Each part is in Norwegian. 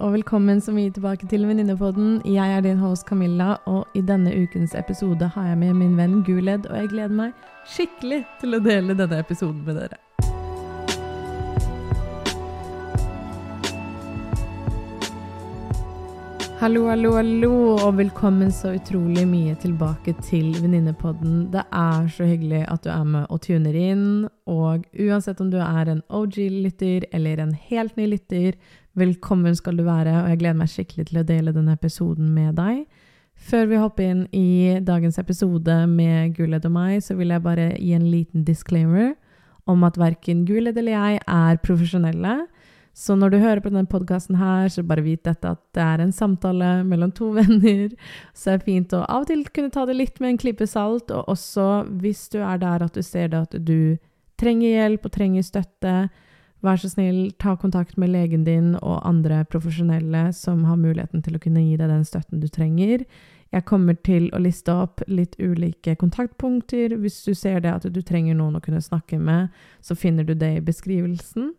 og velkommen så mye tilbake til Venninnepodden. Jeg er din host Camilla, og i denne ukens episode har jeg med min venn Guled, og jeg gleder meg skikkelig til å dele denne episoden med dere. Hallo, hallo, hallo, og velkommen så utrolig mye tilbake til Venninnepodden. Det er så hyggelig at du er med og tuner inn, og uansett om du er en OG-lytter eller en helt ny lytter, velkommen skal du være, og jeg gleder meg skikkelig til å dele denne episoden med deg. Før vi hopper inn i dagens episode med Guled og meg, så vil jeg bare gi en liten disclaimer om at verken Guled eller jeg er profesjonelle. Så når du hører på denne podkasten her, så bare vit dette at det er en samtale mellom to venner. Så det er fint å av og til kunne ta det litt med en klype salt, og også hvis du er der at du ser det at du trenger hjelp og trenger støtte, vær så snill, ta kontakt med legen din og andre profesjonelle som har muligheten til å kunne gi deg den støtten du trenger. Jeg kommer til å liste opp litt ulike kontaktpunkter. Hvis du ser det at du trenger noen å kunne snakke med, så finner du det i beskrivelsen.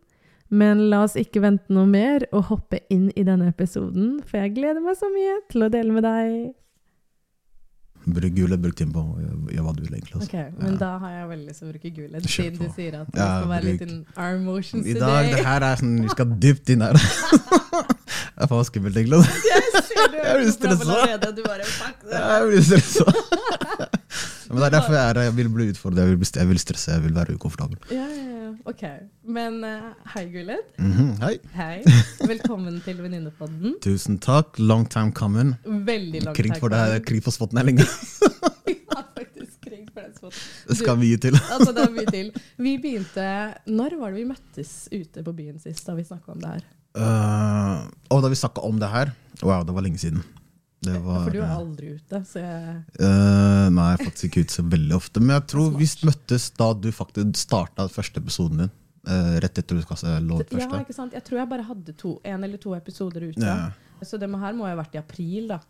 Men la oss ikke vente noe mer og hoppe inn i denne episoden, for jeg gleder meg så mye til å dele med deg. Bruk gullet, bruk på Gjør hva du vil, egentlig. Altså. Ok, Men da har jeg veldig lyst til å bruke gullet, siden du sier at det Ja, skal være litt in our motions I dag, det her er sånn, vi skal dypt inn her. det er faen skummelt, egentlig. altså. Jeg ser du Jeg blir stressa. Du bare fuck det. Jeg blir stressa. Men det er derfor jeg, er, jeg vil bli utfordret, jeg vil, jeg vil stresse, jeg vil være ukomfortabel. Ja, ja, ja. Ok. Men eh, hei, Gullet. -hmm. Hei. Hei. Velkommen til Venninnepodden. Tusen takk. Long time coming. Veldig langt Krig for det, her. krig for spotten er lenge. Ja, faktisk. Krig for den spotten. Det skal mye til. Altså, det er mye til. Vi begynte Når var det vi møttes ute på byen sist, da vi snakka om det her? Uh, og da vi snakka om det her Wow, det var lenge siden. Det var, For du er aldri ute, så jeg uh, nei, faktisk ikke ute så veldig ofte. Men jeg tror vi møttes da du faktisk starta første episoden din. Uh, rett etter lå Ja, første. ikke sant? Jeg tror jeg bare hadde to, en eller to episoder ute. Ja, Så det må her må ha vært i april, da.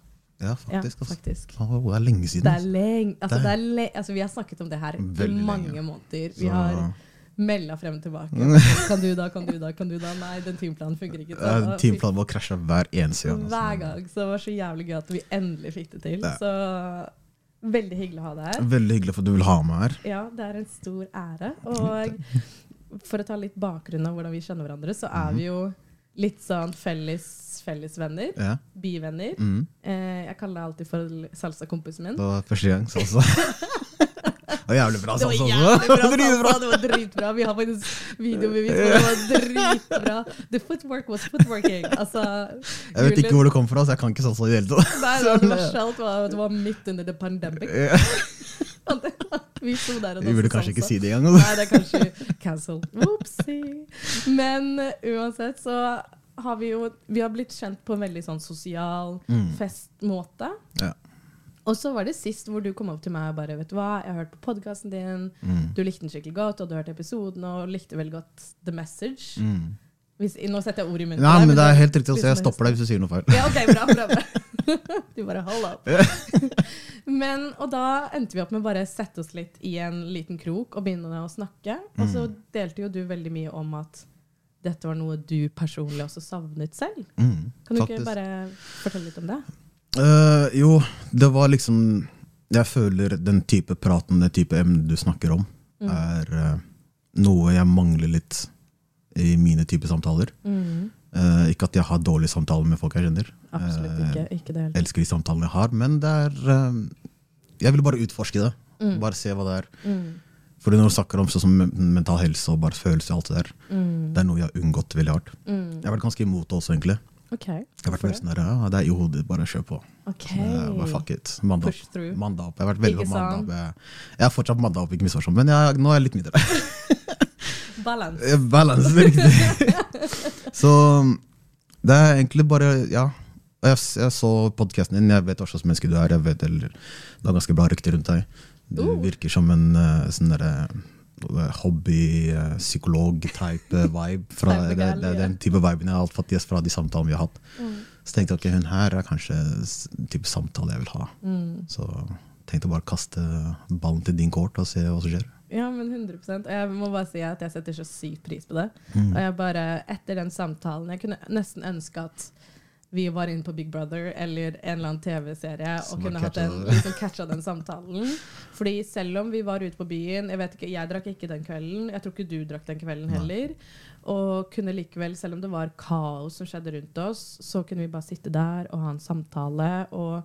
ja Ja, faktisk. altså. faktisk. Det er lenge siden. Det er altså. lenge, altså, Det det er le altså, vi har snakket om det her i mange lenge. måneder. Vi Så- har melda frem og tilbake. Kan du da, kan du da, kan du da? Nei, den timeplanen funker ikke. Så, Teamplanen vår krasja hver eneste gang. altså. Hver gang. Så det var så jævlig gøy at vi endelig fikk det til. Ja. Så veldig hyggelig å ha deg her. Veldig hyggelig for at du vil ha meg her. Ja, det er en stor ære. Og for å ta litt bakgrunn av hvordan vi kjenner hverandre, så er vi jo litt sånn felles, fellesvenner. Ja. Bivenner. Mm. Eh, jeg kaller deg alltid for salsa-kompisen min. Det var første gang, salsa. Det var jævlig bra Det var salsa jævlig bra. Salsa, det var dritbra. Vi har faktisk videobevis på det. Var dritbra. The footwork was footworking. Altså, Jeg vet ikke hvor det kom fra, så jeg kan ikke salsa i det hele tatt. Nei, det var midt under the pandemic. Vi sto der og Vi burde kanskje ikke si det engang. Nei, det er kanskje cancel. Oopsie. Men uh, uansett så har vi jo Vi har blitt kjent på en veldig sånn sosial Mm. festmåte. Ja. Og så var det sist hvor du kom opp til meg og bare Vet du hva, jeg har hørt på podkasten din. Mm. Du likte den skikkelig godt, og du har hørt episoden og likte veldig godt The Message. Mm. Hvis, nå setter jeg ord i munnen. Nei, på men det er helt riktig. å si. jeg stopper deg hvis du sier noe feil. ja, ok, bra, bra, bra. Du bare hold up. Men, og da endte vi opp med å bare sette oss litt i en liten krok og begynne å snakke. Og så Mm. delte jo du veldig mye om at dette var noe du personlig også savnet selv. Mm, Kan du faktisk. ikke bare fortelle litt om det? Eh, jo, det var liksom Jeg føler den type praten, det type emne du snakker om, Mm. er uh, noe jeg mangler litt i mine type samtaler. Mm. Uh, ikke at jeg har dårlige samtaler med folk jeg kjenner. Absolutt ikke. Ikke det Jeg elsker de samtalene jeg har, men det er Jeg vil bare utforske det. Mm. Bare se hva det er. Mm. Fordi når du snakker om sånn som mental helse og bare følelser og alt det der, Mm. det er noe jeg har unngått veldig hardt. Mm. Jeg har vært ganske imot det også, egentlig. Ok. Jeg har vært mer sånn ja, det er i hodet, bare kjør på. Okay. Bare fuck it. Mandag opp. Mandag opp. Jeg har vært veldig på mandag opp. Jeg, jeg er fortsatt mandag opp, ikke misforstå, men jeg, nå er jeg litt mindre. Balance. Balance, riktig. Så det er egentlig bare Ja. Jeg, jeg så podkasten din, jeg vet hva slags menneske du er. Jeg vet, eller, det er ganske bra rykte rundt deg. Du uh. virker som en eh, sånn derre hobby-psykolog-type vibe. Fra, Type det, det, er den type viben jeg har fått yes, fra de samtalene vi har hatt. Mm. Så tenkte jeg ok, hun her er kanskje type samtale jeg vil ha. Mm. Så tenkte jeg bare kaste ballen til din kort og se hva som skjer. Ja, men 100 Og jeg må bare si at jeg setter så sykt pris på det. Mm. Og jeg bare, etter den samtalen Jeg kunne nesten ønske at vi var inne på Big Brother eller en eller annen TV-serie og kunne hatt en, liksom catcha den samtalen. Fordi selv om vi var ute på byen Jeg vet ikke, jeg drakk ikke den kvelden. Jeg tror ikke du drakk den kvelden heller. Og kunne likevel, selv om det var kaos som skjedde rundt oss, så kunne vi bare sitte der og ha en samtale. Og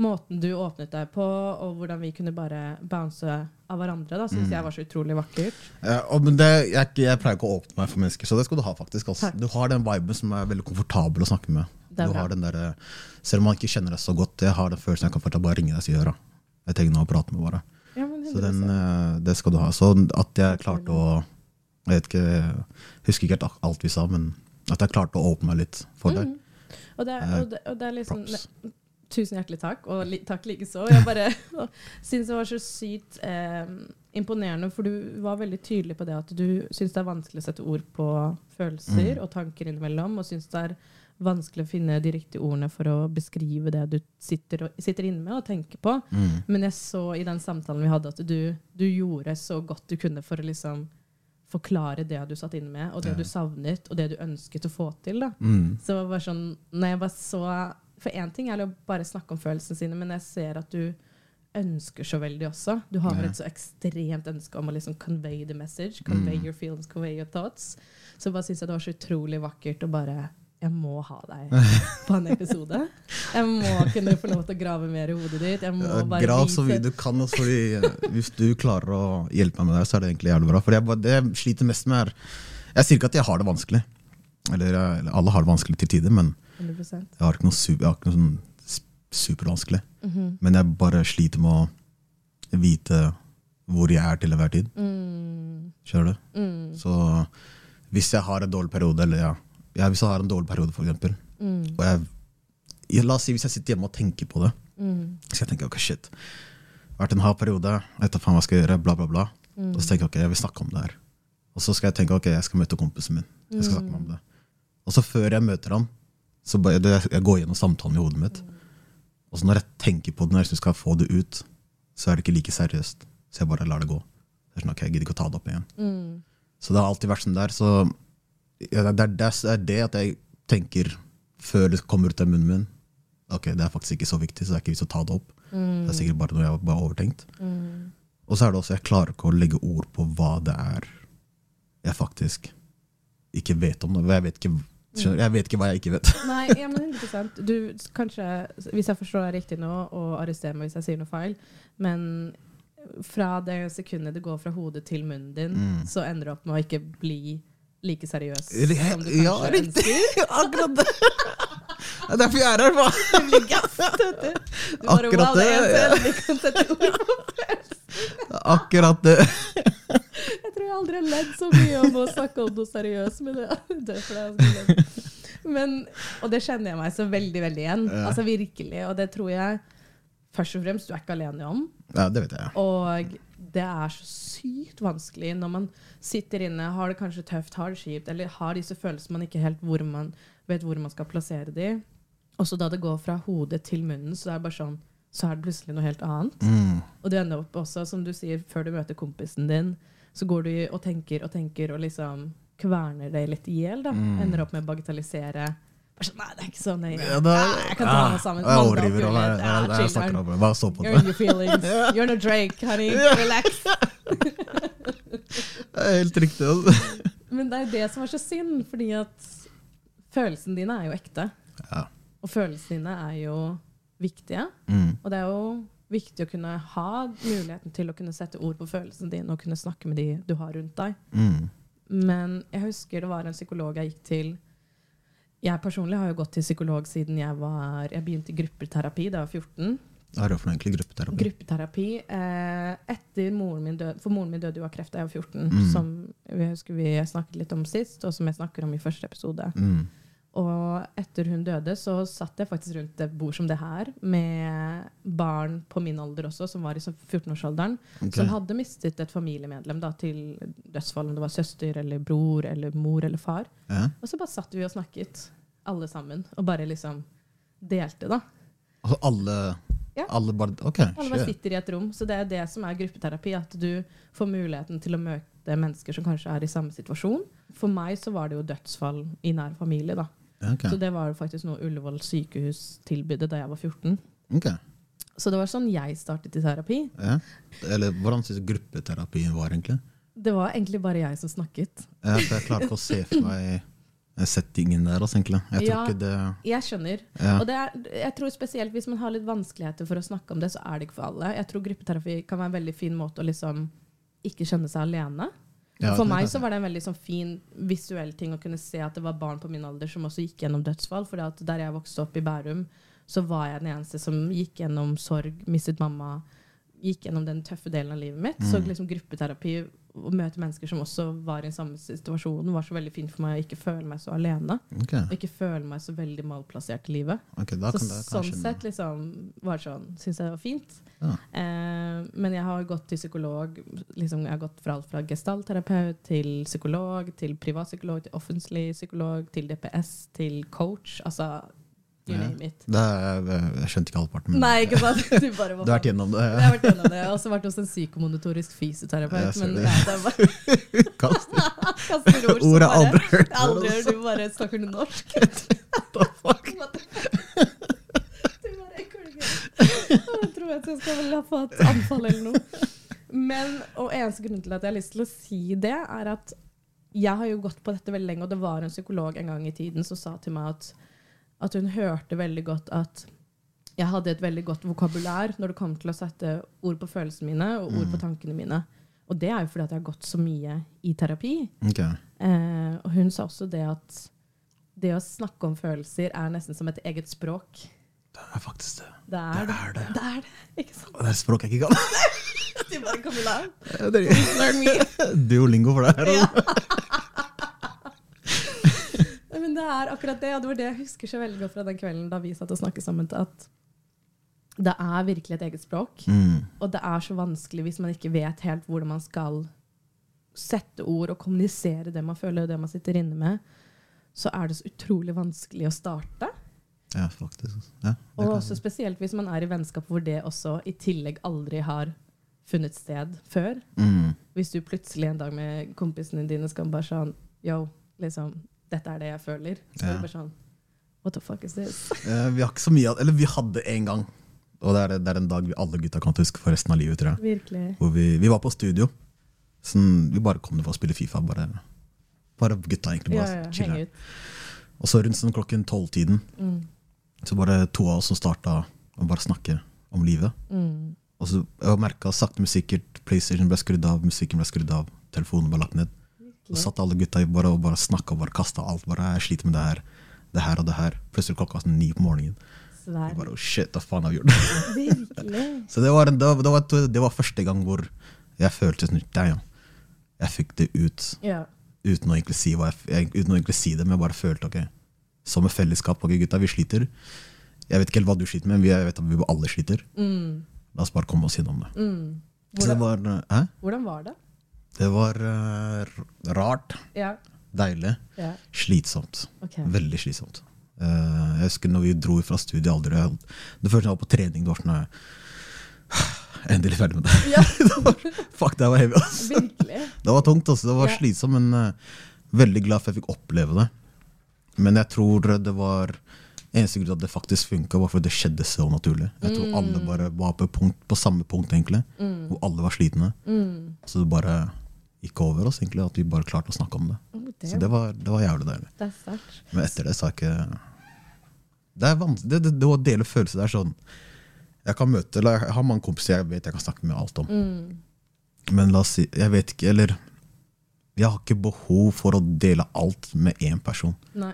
måten du åpnet deg på, og hvordan vi kunne bare bounce av hverandre, da, syns Mm. jeg var så utrolig vakkert. Ja, men det, jeg, jeg pleier ikke å åpne meg for mennesker, så det skal du ha. faktisk altså. Du har den viben som er veldig komfortabel å snakke med. Du har den der, eh, selv om man ikke kjenner deg så godt, jeg har den følelsen jeg kan fortsatt bare ringe deg og si høra. Jeg trenger noe å prate med bare. Ja, Så den, 100%. eh, det skal du ha. Så at jeg klarte å Jeg vet ikke, jeg husker ikke helt alt vi sa, men at jeg klarte å åpne meg litt for deg. Mm. Og det, er, og, det, og det er liksom ne, Tusen hjertelig takk, og li, takk likeså. Jeg bare syns det var så sykt eh, imponerende, for du var veldig tydelig på det at du syns det er vanskelig å sette ord på følelser Mm. og tanker innimellom, og syns det er vanskelig å finne de riktige ordene for å beskrive det du sitter, og, sitter inne med og tenker på. Mm. Men jeg så i den samtalen vi hadde, at du, du gjorde så godt du kunne for å liksom forklare det du satt inne med, og det Ja. du savnet, og det du ønsket å få til. da. Mm. Så det var sånn, når jeg bare så For én ting er å bare snakke om følelsene sine, men jeg ser at du ønsker så veldig også. Du har Ja. et så ekstremt ønske om å liksom convey the message. Convey Mm. your feelings, convey your thoughts. Så bare syns jeg det var så utrolig vakkert å bare Jeg må ha deg på en episode. Jeg må kunne få lov til å grave mer i hodet ditt. Grav så mye du kan. Altså, hvis du klarer å hjelpe meg med det, så er det egentlig jævlig bra. For jeg, det jeg sliter mest med, er Jeg sier ikke at jeg har det vanskelig. Eller, eh, eller alle har det vanskelig til tider, men 100 jeg har ikke noe, super, har ikke noe sånn supervanskelig. supervanskelig. -hmm. Men jeg bare sliter med å vite hvor jeg er til enhver tid. mm, Skjønner du? mm, Så hvis jeg har en dårlig periode, eller ja, ja hvis jeg har en dårlig periode, eksempel, mm, og jeg, ja, La oss si hvis jeg sitter hjemme og tenker på det, mm, så jeg tenker ok, shit. Vært en hard periode, jeg vet da faen hva jeg skal gjøre, bla, bla, bla. mm. Og så tenker jeg ok, jeg vil snakke om det her. Og så skal jeg tenke ok, jeg skal møte kompisen min. Jeg skal snakke med ham om det. Og så før jeg møter ham, så det, jeg går gjennom samtalen i hodet mitt. Og så når jeg tenker på det, når jeg skal få det ut, så er det ikke like seriøst. Så jeg bare lar det gå. Det er sånn, ok, Jeg gidder ikke å ta det opp igjen. Mm. Så det har alltid vært sånn der. Så ja, det, er, det er det at jeg tenker før det kommer ut av munnen min Ok, det er faktisk ikke så viktig, så det er ikke vits å ta det opp. Mm. Det er sikkert bare noe jeg bare har overtenkt. Mm. Og så er det også, jeg klarer ikke å legge ord på hva det er jeg faktisk ikke vet om. Jeg vet ikke, jeg vet ikke hva jeg ikke vet. Nei, ja, men 100 Du, kanskje, Hvis jeg forstår deg riktig nå, og arrester meg hvis jeg sier noe feil, men fra det sekundet det går fra hodet til munnen din, Mm. så ender det opp med å ikke bli like seriøs som du kanskje ja, riktig. ønsker. Akkurat det! Det er derfor jeg er her. hva? Du blir vet du. Du bare, Akkurat wow, det er en selv, vi kan sette ord på Akkurat det. Jeg tror jeg aldri har ledd så mye om å snakke om noe seriøst. Men, det, derfor er jeg ledd. men, og det kjenner jeg meg så veldig veldig igjen. Ja. Altså virkelig. Og det tror jeg først og fremst du er ikke alene om. Ja, det vet jeg. Og det er så sykt vanskelig når man sitter inne, har det kanskje tøft, har det kjipt, eller har disse følelsene man ikke helt hvor man, vet hvor man skal plassere de. Og så da det går fra hodet til munnen, så er det bare sånn, så er det plutselig noe helt annet. Mm. Og du ender opp også, som du sier, før du møter kompisen din, så går du og tenker og tenker og liksom kverner deg litt i hjel. Mm. Ender opp med å bagatellisere. Sånn, Nei, det er ikke så nøye. Ja, da, Nei, jeg kan ta meg sammen. Jeg overdriver. jeg- jeg- jeg snakker om det. Bare stå på You're det. in your feelings. You're no Drake, honey. Relax. Det er helt riktig. altså. Men det er det som er så synd, fordi at følelsene dine er jo ekte. Ja. Og følelsene dine er jo viktige. Mm. Og det er jo viktig å kunne ha muligheten til å kunne sette ord på følelsene dine og kunne snakke med de du har rundt deg. Mm. Men jeg husker det var en psykolog jeg gikk til Jeg personlig har jo gått til psykolog siden jeg var Jeg begynte i gruppeterapi da jeg var 14. Hva er det for egentlig gruppeterapi? Gruppeterapi eh, etter moren min døde For moren min døde jo av kreft da jeg var 14, Mm. som jeg husker vi snakket litt om sist, og som jeg snakker om i første episode. Mm. Og etter hun døde, så satt jeg faktisk rundt et bord som det her, med barn på min alder også, som var i sånn 14-årsalderen, okay. som hadde mistet et familiemedlem da, til dødsfall, om det var søster eller bror eller mor eller far. Ja. Og så bare satt vi og snakket, alle sammen, og bare liksom delte, da. Altså alle, Ja. alle bare Ok, Alle bare sitter i et rom. Så det er det som er gruppeterapi, at du får muligheten til å møte mennesker som kanskje er i samme situasjon. For meg så var det jo dødsfall i nær familie, da. Ja, ok. Så det var faktisk noe Ullevål sykehus tilbydde da jeg var 14. Okay. Så det var sånn jeg startet i terapi. Ja. Eller hvordan syns gruppeterapien var, egentlig? Det var egentlig bare jeg som snakket. Ja, for jeg klarer ikke å se for meg settingen der. Altså, egentlig. Jeg Ja. det Jeg skjønner. ja. Og det er, jeg tror spesielt hvis man har litt vanskeligheter for å snakke om det, så er det ikke for alle. Jeg tror gruppeterapi kan være en veldig fin måte å liksom ikke kjenne seg alene. Ja, for meg så var det en veldig sånn fin visuell ting å kunne se at det var barn på min alder som også gikk gjennom dødsfall. For der jeg vokste opp i Bærum, så var jeg den eneste som gikk gjennom sorg, mistet mamma, gikk gjennom den tøffe delen av livet mitt. Så Mm. liksom gruppeterapi, å møte mennesker som også var i samme situasjon, var så veldig fint for meg å ikke føle meg så alene. Okay. Og ikke føle meg så veldig malplassert i livet. Okay, Så sånn sett liksom, var det sånn, syns jeg det var fint. Ja. Eh, men jeg har gått til psykolog. Liksom, jeg har gått fra fra gestaltterapeut til psykolog, til privatpsykolog, til offentlig psykolog, til DPS, til coach. Altså, you Ja. name it. det er, Jeg skjønte ikke halvparten. men Nei, ikke sant? Du bare Du har vært gjennom det. Jeg har vært gjennom det. Jeg har også vært hos en psykomonitorisk fysioterapeut. Jeg Men det. ja, det er bare Kaster. kaster ord Ordet har aldri hørt. Jeg aldri hørt du bare snakker norsk. What the fuck? What the fuck? Du bare korrigerer. Jeg tror jeg skal et anfall eller noe. Men, og eneste grunn til at jeg har lyst til å si det, er at jeg har jo gått på dette veldig lenge, og det var en psykolog en gang i tiden som sa til meg at, at hun hørte veldig godt at jeg hadde et veldig godt vokabulær når det kom til å sette ord på følelsene mine og ord på tankene mine. Og det er jo fordi at jeg har gått så mye i terapi. Okay. Eh, og hun sa også det at det å snakke om følelser er nesten som et eget språk. Det er faktisk det. Det er det. er det. Det er det. Ikke sant? Det er språk jeg ikke kan. du bare Camilla, Det learn me. Duolingo for deg. Ja. Men det er akkurat det, og det var det jeg husker så veldig godt fra den kvelden da vi satt og snakket sammen, at det er virkelig et eget språk. Mm. Og det er så vanskelig hvis man ikke vet helt hvordan man skal sette ord og kommunisere det man føler og det man sitter inne med. Så er det så utrolig vanskelig å starte. Ja, faktisk. Ja, Og også spesielt hvis man er i vennskap hvor det også i tillegg aldri har funnet sted før. mm. Hvis du plutselig en dag med kompisene dine skal bare sånn Yo, liksom, dette er det jeg føler. Så er det bare sånn What the fuck is this? Eh, Vi har ikke så mye Eller vi hadde en gang. Og det er, det er en dag vi alle gutta kan huske for resten av livet, tror jeg. Virkelig. Hvor vi, vi var på studio. Sånn, vi bare kom ned for å spille Fifa. Bare, bare gutta egentlig bare ja, chille. Og så rundt sånn klokken tolv-tiden Mm. Så var det to av oss som starta å bare snakke om livet. Mm. Og så jeg merka sakte, men sikkert PlayStation ble skrudd av, musikken ble skrudd av, telefonen ble lagt ned. Så satt alle gutta i bare og bare snakka og bare kasta alt. Bare, jeg sliter med det her, det her og det her. Plutselig klokka var sånn ni på morgenen. Svær. Jeg bare, oh shit, hva faen har vi gjort? Så det var, det, var, det, var, det var første gang hvor jeg følte sånn Damn. Jeg fikk det ut Ja. uten å si, jeg, uten å egentlig si det, men jeg bare følte ok, som et fellesskap. Ok, gutta, vi sliter. Jeg vet ikke helt hva du sliter med, men vi- jeg vet at vi alle sliter. Mm. La oss bare komme oss gjennom det. Mm. Hvordan, det var, hæ? hvordan var det? Det var uh, rart, Ja. deilig, ja. slitsomt. Okay. Veldig slitsomt. Uh, jeg husker når vi dro fra studiet aldri jeg- Det første jeg var på trening, det var sånn eh, Endelig ferdig med det. Ja, Fuck, det var heavy. Altså. Det var tungt, altså. det var Ja. slitsomt, men uh, veldig glad for jeg fikk oppleve det. Men jeg tror det var Eneste grunn til at det faktisk funka, var fordi det skjedde så naturlig. Jeg tror alle bare var på, punkt, på samme punkt, egentlig. Hvor alle var slitne. Mm. Så det bare gikk over oss, egentlig, at vi bare klarte å snakke om det. Oh, Så det, det var, det var jævlig deilig. det. Men etter det sa jeg ikke Det er vanskelig. Det, det, det å dele følelser det er sånn Jeg kan møte, eller jeg har mange kompiser jeg vet jeg kan snakke med alt om. Mm. Men la oss si Jeg vet ikke, eller Jeg har ikke behov for å dele alt med én person. Nei.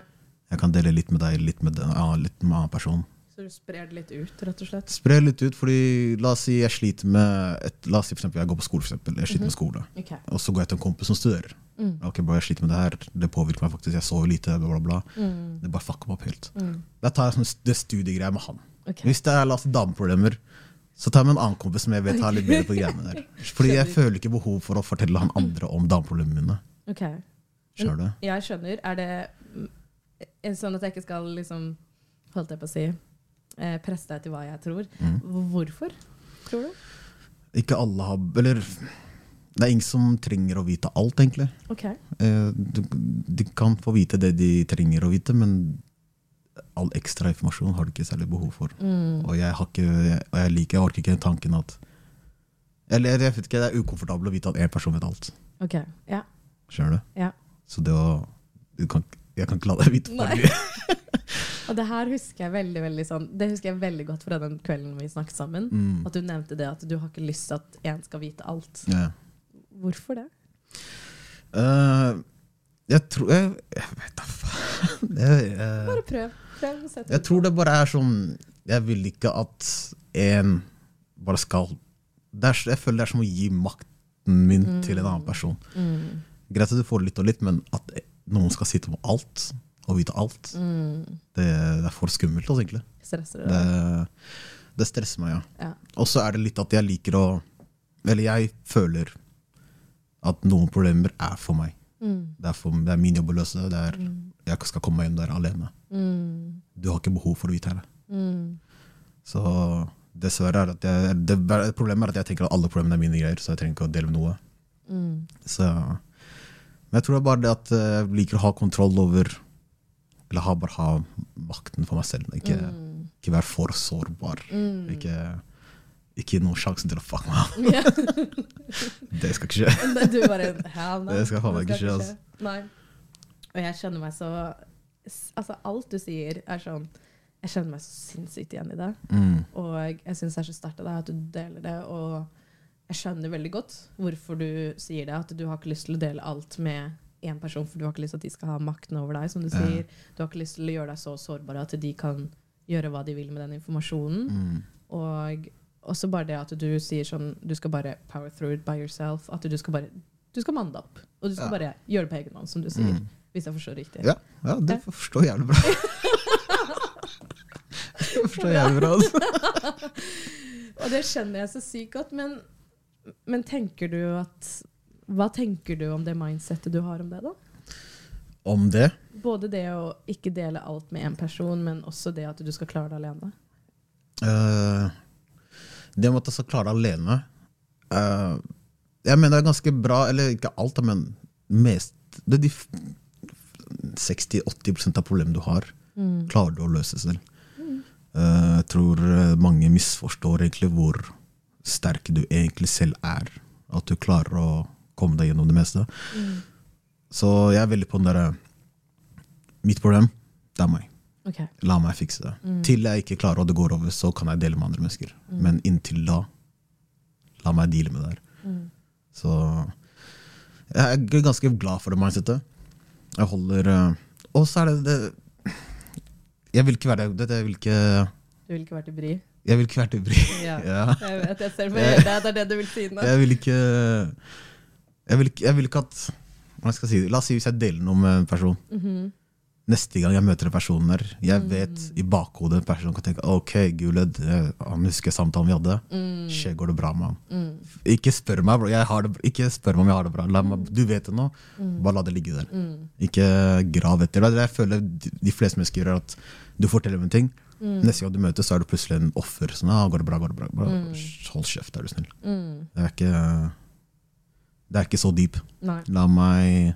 Jeg kan dele litt med deg, litt med den, ja, litt med en annen person. Så du sprer det litt ut, rett og slett? Sprer litt ut, fordi la oss si jeg sliter med et, La oss si for eksempel jeg går på skole, for eksempel. Jeg sliter med skole. Okay. Og så går jeg til en kompis som studerer. Mm. Ok, bro, jeg sliter med det her, det påvirker meg faktisk, jeg sover lite, bla, bla, bla. Mm. Det bare fucker meg opp helt. Mm. Da tar jeg sånn, det studiegreia med han. Okay. Hvis det er la oss dameproblemer, så tar jeg med en annen kompis som jeg vet har litt bedre på greiene der. Fordi jeg føler ikke behov for å fortelle han andre om dameproblemene mine. Ok. Skjønner du? Jeg skjønner. Er det sånn at jeg ikke skal liksom Holdt jeg på å si eh, presse deg til hva jeg tror. Mm. Hvorfor, tror du? Ikke alle har Eller det er ingen som trenger å vite alt, egentlig. Ok. Eh, du- De kan få vite det de trenger å vite, men all ekstra informasjon har du ikke særlig behov for. Mm. Og jeg, har ikke, og jeg liker, jeg orker ikke tanken at Eller jeg vet ikke, det er ukomfortabelt å vite at én person vet alt. Ok, ja. Skjønner du? Ja. Så det å kan, Jeg kan ikke la deg vite for mye. Og det her husker jeg veldig veldig sånn Det husker jeg veldig godt fra den kvelden vi snakket sammen. Mm. At du nevnte det at du har ikke lyst til at én skal vite alt. Ja. Hvorfor det? Uh, jeg tror Jeg, jeg vet da faen. Jeg, Bare prøv. Jeg tror det bare er sånn Jeg vil ikke at en bare skal er, Jeg føler det er som å gi makten min til en annen person. mm. Greit at du får litt og litt, men at noen skal sitte med alt og vite alt, Mm. det, det er for skummelt. Altså, egentlig. Stresser det Det, det stresser meg, ja. Ja. Og så er det litt at jeg liker å Eller jeg føler at noen problemer er for meg. Mm. Det er, for, det er min jobb å løse. Det er, Mm. jeg skal komme meg hjem der alene. Mm. Du har ikke behov for å vite det. Mm. Så dessverre er at jeg, det, problemet er at jeg tenker at alle problemene er mine greier, så jeg trenger ikke å dele med noe. Mm. Så, men jeg tror det er bare det at jeg liker å ha kontroll over Eller ha, bare ha makten for meg selv. Ikke, Mm. ikke være for sårbar. Ikke, ikke gi noen sjansen til å fuck meg opp. Ja. Det skal ikke skje. Nei, Du bare Hell no. Det skal faen meg ikke skje, altså. Nei. Og jeg kjenner meg så Altså, alt du sier, er sånn Jeg kjenner meg så sinnssykt igjen i det. Mm. Og jeg syns det er så sterkt av deg at du deler det. Og jeg skjønner veldig godt hvorfor du sier det. At du har ikke lyst til å dele alt med én person, for du har ikke lyst til at de skal ha makten over deg. som Du Ja. sier. Du har ikke lyst til å gjøre deg så sårbar at de kan gjøre hva de vil med den informasjonen. Mm. Og også bare det at du sier sånn Du skal bare power through it by yourself. At du skal bare Du skal manne deg opp. Og du skal Ja. bare gjøre det på egen hånd, som du sier. Mm. Hvis jeg forstår riktig. Ja, ja, det forstår jeg jævlig bra. jeg forstår jævlig bra. Altså. Og det skjønner jeg så sykt godt. Men, men tenker du at Hva tenker du om det mindsettet du har om det, da? Om det Både det å ikke dele alt med én person, men også det at du skal klare det alene. eh, Det å jeg skal klare alene uh, Jeg mener det er ganske bra, eller ikke alt, men mest det er de 60-80 av problemene du har, Mm. klarer du å løse selv. Eh, jeg tror eh, mange misforstår egentlig hvor sterk du egentlig selv er. At du klarer å komme deg gjennom det meste. Mm. Så jeg er veldig på den derre Mitt problem, det er meg. Ok. La meg fikse det. Mm. Til jeg ikke klarer og det går over, så kan jeg dele med andre mennesker. Men inntil da, la meg deale med det her. Mm. Så jeg er ganske glad for det mindsetet. Jeg holder eh, Og så er det, det Jeg vil ikke være det. Jeg vil ikke, Du vil ikke være til bry? jeg vil ikke være til bry. Ja. Ja. Jeg vet, jeg ser på deg, det er det du vil si nå. Jeg vil ikke jeg vil jeg vil ikke at hva skal jeg si, La oss si hvis jeg deler noe med en person. Mhm. Neste gang jeg møter en person der, jeg Mm. vet i bakhodet en person kan tenke ok, Guled, eh, han husker samtalen vi hadde. Mm. Skje, går det bra med ham? Mm. Ikke spør meg det, ikke spør meg om jeg har det bra. Meg, du vet det nå. Mm. Bare la det ligge der. Mm. Ikke grav etter. Det jeg føler de fleste mennesker gjør. at Du forteller dem en ting, Mm. neste gang du møtes, så er du plutselig en offer. Sånn, ah, går det bra, går det bra? bra. Mm. Hold kjeft, er du snill. Mm. Det er ikke, det er ikke så deep. Nei. La meg,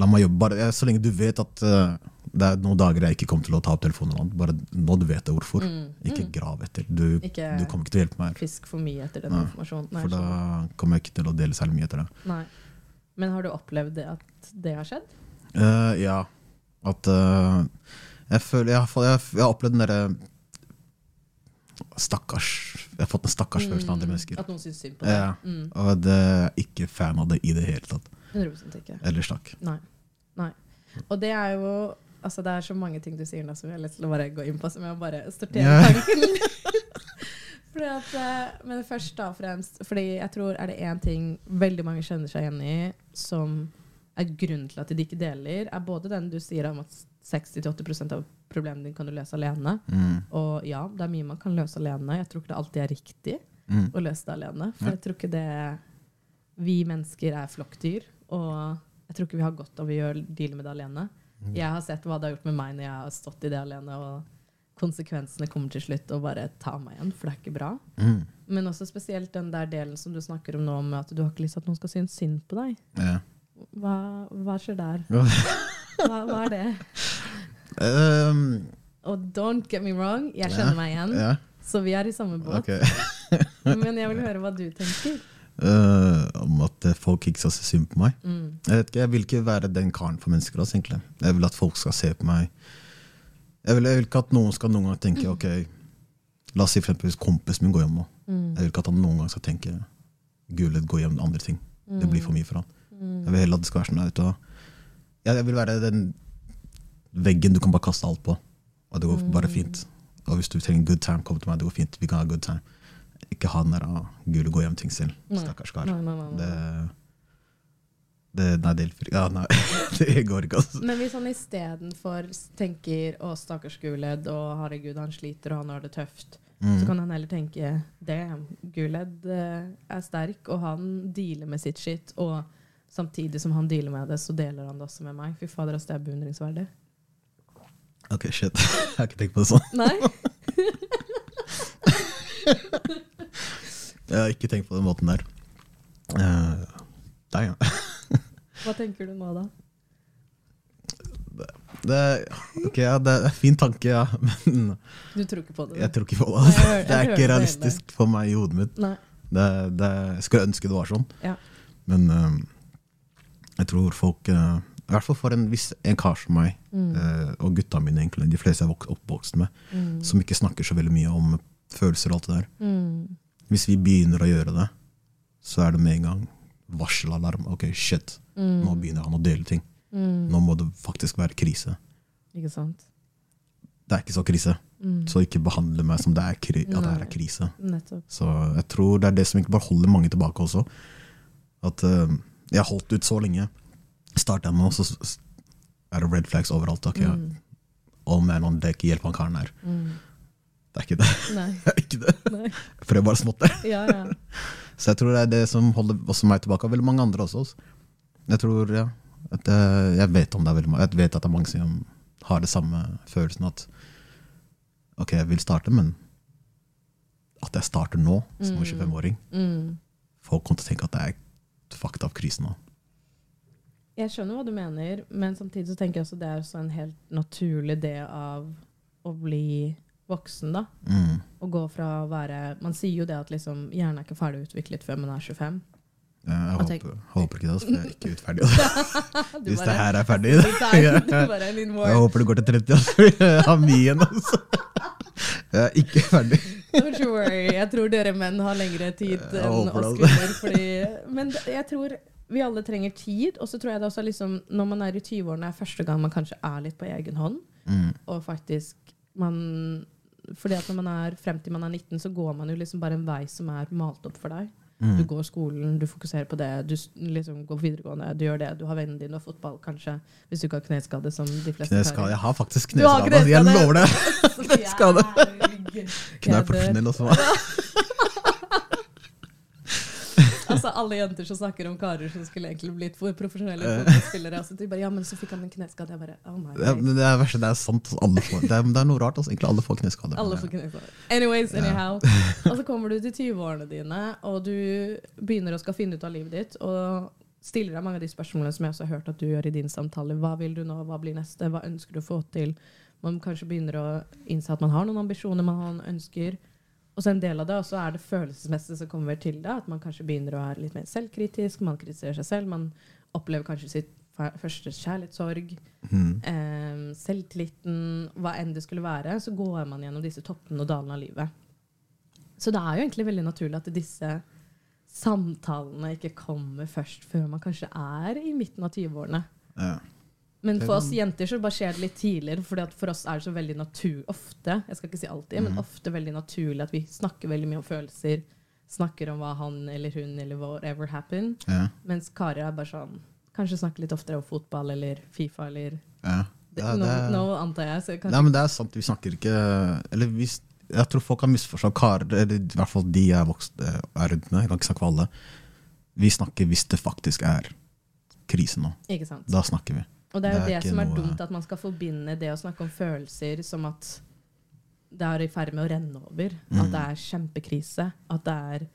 la meg jobbe. Bare, så lenge du vet at uh, det er noen dager jeg ikke kommer til å ta opp telefonen. Bare nå du vet det hvorfor. Mm. Ikke grav etter. Du, Ikke du kommer ikke til å hjelpe meg fisk for mye etter den Nei, informasjonen. Nei, For da kommer jeg ikke til å dele særlig mye etter det. Nei. Men har du opplevd det at det har skjedd? Uh, ja. At uh, jeg føler Jeg jeg, jeg har opplevd den derre Stakkars Jeg har fått en stakkars følelsen av andre mennesker. At noen syns synd på deg? Ja. Mm. Og det er ikke fan av det i det hele tatt. 100 ikke. Eller snakk. Nei. Nei. Og det er jo Altså Det er så mange ting du sier nå som jeg har lyst til å bare gå inn på, som jeg bare sorterer yeah. tanken. at, eh, men først da og fremst Fordi jeg tror er det én ting veldig mange kjenner seg igjen i, som er grunnen til at de ikke deler, er både den du sier om at 60-80% av problemene dine kan du løse alene. Mm. Og ja, det er mye man kan løse alene. Jeg tror ikke det alltid er riktig Mm. å løse det alene. For Ja. jeg tror ikke det Vi mennesker er flokkdyr, og jeg tror ikke vi har godt av å gjøre deale med det alene. Mm. Jeg har sett hva det har gjort med meg når jeg har stått i det alene, og konsekvensene kommer til slutt og bare ta meg igjen, for det er ikke bra. Mm. Men også spesielt den der delen som du snakker om nå, med at du har ikke lyst til at noen skal synes synd på deg. Ja. Hva, hva skjer der? Hva, hva er det? Um, Og don't get me wrong, jeg kjenner Ja, meg igjen, ja, så vi er i samme båt. Okay. Men jeg vil høre hva du tenker. Eh, om at eh, folk ikke skal se synd på meg. Mm. Jeg vet ikke, jeg vil ikke være den karen for mennesker. Også, egentlig. Jeg vil at folk skal se på meg Jeg vil, jeg vil ikke at noen skal noen gang tenke ok, La oss si for eksempel hvis kompisen min går hjem nå. Mm. Jeg vil ikke at han noen gang skal tenke Gullet går hjem med andre ting. Det blir for mye for han. Mm. Jeg vil heller at det skal være sånn vet du. Jeg vil være den veggen du kan bare kaste alt på. Og det går Mm. bare fint. Og hvis du trenger good time, kom til meg. Det går fint. Vi kan ha good time. Ikke ha den der ah, gule gå hjem-ting selv. Stakkars kar. Nei, nei, nei, nei. Det, det, nei, det, ja, nei, det går ikke, altså. Men hvis han istedenfor tenker 'Å, stakkars Guled', og 'herregud, han sliter, og han har det tøft', Mm. så kan han heller tenke 'damn, Guled eh, er sterk, og han dealer med sitt shit', og samtidig som han dealer med det, så deler han det også med meg. Fy fader, altså, det er beundringsverdig. Ok, shit. Jeg har ikke tenkt på det sånn. Nei? Jeg har ikke tenkt på den måten der. Uh, deg, ja. Hva tenker du nå, da? Det, ok, ja, det er en fin tanke, ja. Men Du tror ikke på det? jeg tror ikke på det. Nei, jeg, jeg Det er ikke realistisk for meg i hodet mitt. Det, jeg skulle ønske det var sånn. Ja. Men uh, jeg tror folk uh, I hvert fall for en, viss, en kar som meg, Mm. eh, og gutta mine, egentlig, de fleste jeg er oppvokst med, Mm. som ikke snakker så veldig mye om følelser og alt det der. Mm. Hvis vi begynner å gjøre det, så er det med en gang varselalarm. Ok, shit, Mm. nå begynner han å dele ting. Mm. Nå må det faktisk være krise. Ikke sant? Det er ikke så krise, Mm. så ikke behandle meg som det er, kri at det her er krise. Nettopp. Så jeg tror det er det som egentlig bare holder mange tilbake også. At uh, jeg holdt ut så lenge. Starter jeg med, så er det red flags overalt. Ok, Mm. oh man, on deck, hjelp han karen her. Mm. Det er ikke det. Det er ikke det. For det er bare smått det. Ja, ja. Så jeg tror det er det som holder også meg tilbake, og veldig mange andre også. altså. Jeg tror, ja, at jeg, jeg vet om det er veldig jeg vet at det er mange som har det samme følelsen at ok, jeg vil starte, men at jeg starter nå, som Mm. 25-åring, Mm. folk kommer til å tenke at det er fucked up krise nå. Jeg skjønner hva du mener, men samtidig så tenker jeg også det er en helt naturlig del av å bli voksen, da. Mm. Å gå fra å være Man sier jo det at liksom, hjernen er ikke ferdig utviklet før man er 25. Ja, Jeg tenk- håper, håper ikke det, altså, for jeg er ikke utferdig. Altså. Hvis bare- det her er ferdig. Jeg håper det går til 30, altså. Jeg har mye igjen, altså. Jeg er ikke ferdig. Don't you worry. Jeg tror dere menn har lengre tid enn oss kvinner. Men jeg tror vi alle trenger tid. Og så tror jeg det også er liksom, når man er i 20-årene, er første gang man kanskje er litt på egen hånd. Mm. Og faktisk man fordi at når man er frem til man er 19, så går man jo liksom bare en vei som er malt opp for deg. Mm. Du går skolen, du fokuserer på det, du liksom går videregående, du gjør det. Du har vennene dine, og fotball, kanskje. Hvis du ikke har kneskade, som de fleste Kneskade. Jeg har faktisk kneskade, har kneskade. altså. Jeg lover det. kneskade. Kunne jeg profesjonell også. Altså Alle jenter som snakker om karer som skulle egentlig blitt for profesjonelle fotballspillere. Altså, de bare, ja, men så fikk han en kneskade. Jeg bare, oh my Det men det er verste, det er sant. Alle får, det, er, det er noe rart. Altså. Egentlig alle får kneskade. Alle får kneskade. Anyways, anyhow. Og så kommer du til 20-årene dine, og du begynner å skal finne ut av livet ditt. Og stiller deg mange av de spørsmålene som jeg også har hørt at du gjør i din samtale. Hva vil du nå? Hva blir neste? Hva ønsker du å få til? Man kanskje begynner å innse at man har noen ambisjoner, man ønsker. Og så en del av det også er det følelsesmessige som kommer til det. At man kanskje begynner å være litt mer selvkritisk. Man kritiserer seg selv. Man opplever kanskje sitt første kjærlighetssorg. Mm. eh, selvtilliten, hva enn det skulle være. Så går man gjennom disse toppene og dalene av livet. Så det er jo egentlig veldig naturlig at disse samtalene ikke kommer først før man kanskje er i midten av 20-årene. Ja. Men for oss jenter så bare skjer det litt tidligere. For for oss er det så veldig naturlig ofte, jeg skal ikke si alltid, men Mhm. ofte veldig naturlig at vi snakker veldig mye om følelser. Snakker om hva han eller hun eller whatever happened. Ja. Mens karer er bare sånn Kanskje snakke litt oftere om fotball eller Fifa eller Ja. Ja, det nå, nå antar jeg. Så kanskje, Nei, men det er sant. Vi snakker ikke Eller vi, jeg tror folk har misforstått karer, eller i hvert fall de jeg er, vokst, eh, er rundt med. Jeg kan ikke snakke for alle. Vi snakker hvis det faktisk er krise nå. Da snakker vi. Og det er jo det det, er det som er noe- dumt, at man skal forbinde det å snakke om følelser som at det er i ferd med å renne over. Mm. At det er kjempekrise. At det er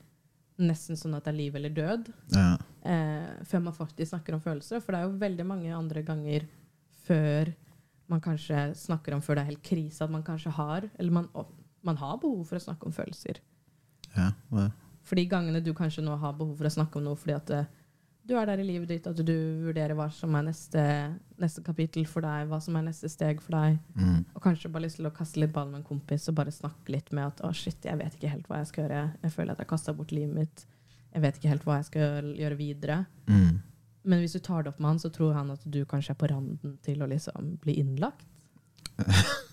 nesten sånn at det er liv eller død. Ja. Eh, før man faktisk snakker om følelser. For det er jo veldig mange andre ganger før man kanskje snakker om før det er helt krise, at man kanskje har Eller man, man har behov for å snakke om følelser. Ja, ja. For de gangene du kanskje nå har behov for å snakke om noe fordi at eh, du er der i livet ditt, at du vurderer hva som er neste, neste kapittel for deg, hva som er neste steg for deg, Mm. og kanskje bare lyst til å kaste litt ball med en kompis og bare snakke litt med at å shit, jeg vet ikke helt hva jeg skal gjøre, jeg føler at jeg har kasta bort livet mitt, jeg vet ikke helt hva jeg skal gjøre videre. Mm. Men hvis du tar det opp med han, så tror han at du kanskje er på randen til å liksom bli innlagt.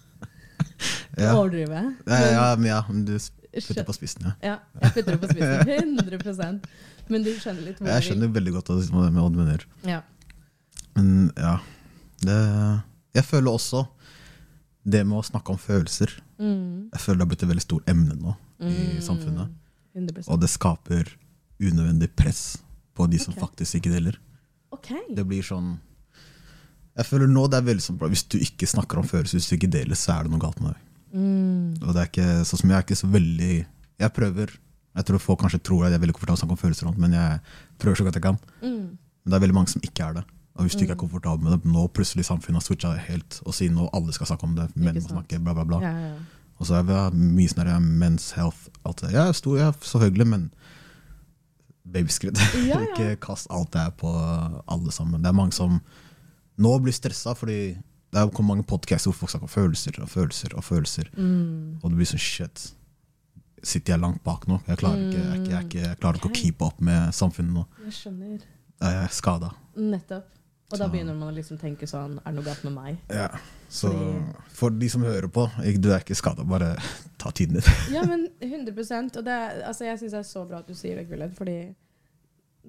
Ja. Overdrive. Ja, ja, men ja, men du putter på spissen, ja. Ja, jeg putter det på spissen. 100% Men du skjønner litt hvor Jeg skjønner veldig godt hva det med du mener. Ja. Men ja det, Jeg føler også det med å snakke om følelser Mm. Jeg føler det har blitt et veldig stort emne nå i Mm. samfunnet. 100% Og det skaper unødvendig press på de som okay. faktisk ikke deler. OK. Det blir sånn Jeg føler nå det er veldig sånn bra Hvis du ikke snakker om følelser, hvis du ikke deler, så er det noe galt med deg. Mm. Og det er ikke sånn som jeg er ikke så veldig Jeg prøver. Jeg tror folk kanskje tror at jeg er veldig komfortabel å snakke om følelser, men jeg prøver så godt jeg kan. Mm. Men det er veldig mange som ikke er det. Og hvis du ikke er komfortabel med det, nå plutselig samfunnet har switcha helt og sier nå alle skal snakke om det, menn må snakke, bla, bla, bla. Ja, ja. Og så er vi mye sånn der, men's health. Alt det. Ja, stor, ja, selvfølgelig, men babyskritt. Ikke kast alt det her på alle sammen. Det er mange som nå blir stressa fordi det er mange podcaster hvor folk snakker om følelser og følelser og følelser. Mm. Og det blir sånn shit. Sitter jeg langt bak nå? Jeg klarer ikke, jeg, jeg, jeg, jeg klarer ikke å keepe opp med samfunnet nå. Jeg skjønner. Jeg er skada. Nettopp. Og da begynner man å liksom tenke sånn Er det noe galt med meg? Ja. Så Fordi- for de som hører på, du er ikke skada, bare ta tiden din. Ja, men 100% Og det, altså, jeg syns det er så bra at du sier det, Gullet, fordi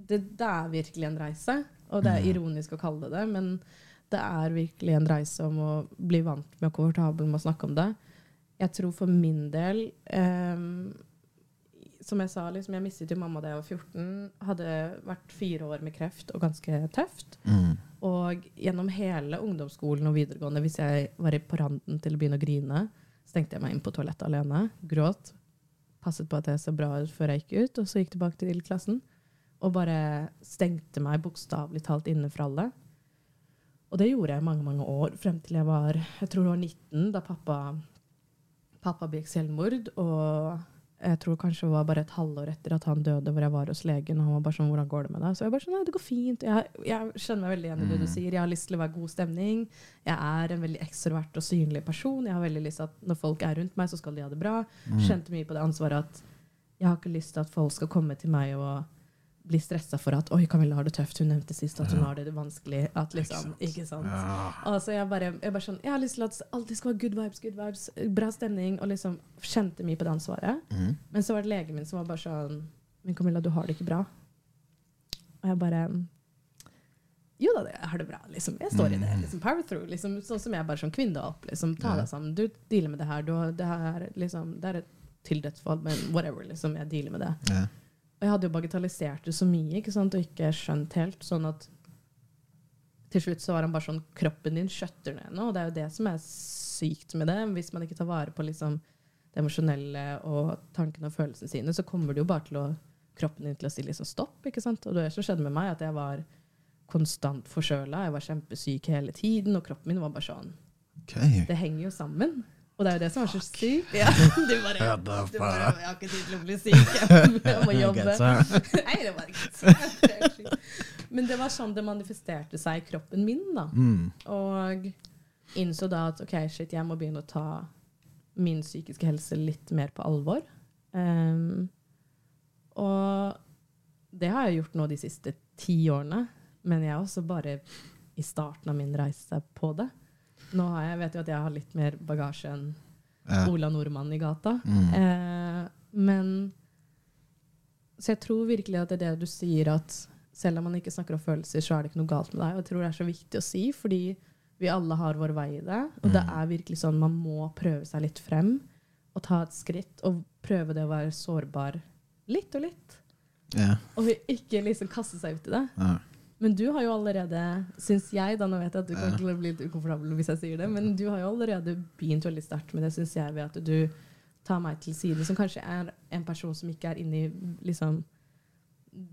det, det er virkelig en reise. Og det er Mm. ironisk å kalle det det, men det er virkelig en reise om å bli vant med og komfortabel med å snakke om det. Jeg tror for min del ehm, Som jeg sa, liksom, jeg mistet jo mamma da jeg var 14. Hadde vært fire år med kreft og ganske tøft. Mm. Og gjennom hele ungdomsskolen og videregående, hvis jeg var på randen til å begynne å grine, stengte jeg meg inn på toalettet alene, gråt, passet på at jeg så bra ut før jeg gikk ut, og så gikk tilbake til klassen. Og bare stengte meg bokstavelig talt inne for alle. Og det gjorde jeg i mange, mange år, frem til jeg var jeg tror det var 19, da pappa, pappa begikk selvmord. Og jeg tror kanskje det var bare et halvår etter at han døde, hvor jeg var hos legen. Og han var bare sånn 'Hvordan går det med deg?' Så jeg bare sånn 'Nei, det går fint'. Jeg, jeg skjønner meg veldig igjen i det du Mm. sier. Jeg har lyst til å være god stemning. Jeg er en veldig ekstrovert og synlig person. Jeg har veldig lyst til at når folk er rundt meg, så skal de ha det bra. Mm. Kjente mye på det ansvaret at jeg har ikke lyst til at folk skal komme til meg og bli stressa for at 'Oi, Camilla har det tøft'. Hun nevnte sist at hun har det vanskelig. At liksom, ikke sant? Ja. Altså, jeg, bare, jeg, bare sånn, jeg har lyst til at alltid skal være good vibes, good vibes, bra stemning. Og liksom kjente mye på det ansvaret. Mm. Men så var det legen min som var bare sånn Men Camilla, du har det ikke bra. Og jeg bare Jo da, jeg har det bra. Liksom. Jeg står i det. Mm. Liksom, power through. Liksom, sånn som jeg bare som kvinne opp. Liksom, ta deg sammen. Du dealer med det her. Du, det, her liksom, det er et tildødsfall, men whatever. Liksom, jeg dealer med det. Ja. Og jeg hadde jo bagatellisert det så mye ikke sant? og ikke skjønt helt. Sånn at til slutt så var han bare sånn Kroppen din skjøtter ned nå. Og det er jo det som er sykt med det. Hvis man ikke tar vare på liksom, det emosjonelle og tankene og følelsene sine, så kommer det jo bare til å kroppen din til å si liksom stopp. ikke sant? Og det som skjedde med meg, at jeg var konstant forkjøla. Jeg var kjempesyk hele tiden, og kroppen min var bare sånn okay. Det henger jo sammen. Og det er jo det som er så sykt. Ja, du bare, Ja, da du bare. Jeg har ikke tid til å bli syk. Jeg må jobbe. Nei, det var ikke. Men det var sånn det manifesterte seg i kroppen min. da. Mm. Og innså da at ok, shit, jeg må begynne å ta min psykiske helse litt mer på alvor. Um, og det har jeg gjort nå de siste ti årene. Men jeg er også bare i starten av min reise på det. Nå har jeg, vet jo at jeg har litt mer bagasje enn Ja. Ola Nordmann i gata. Mm. Eh, men Så jeg tror virkelig at det er det du sier, at selv om man ikke snakker om følelser, så er det ikke noe galt med deg. Og jeg tror det er så viktig å si, fordi vi alle har vår vei i det. Og det Mm. er virkelig sånn man må prøve seg litt frem og ta et skritt og prøve det å være sårbar litt og litt. Ja. Og ikke liksom kaste seg ut i det. Ja. Men du har jo allerede, syns jeg, da nå vet jeg at du kommer til å bli litt ukomfortabel hvis jeg sier det, men du har jo allerede begynt veldig sterkt med det, syns jeg, ved at du tar meg til side, som kanskje er en person som ikke er inne i liksom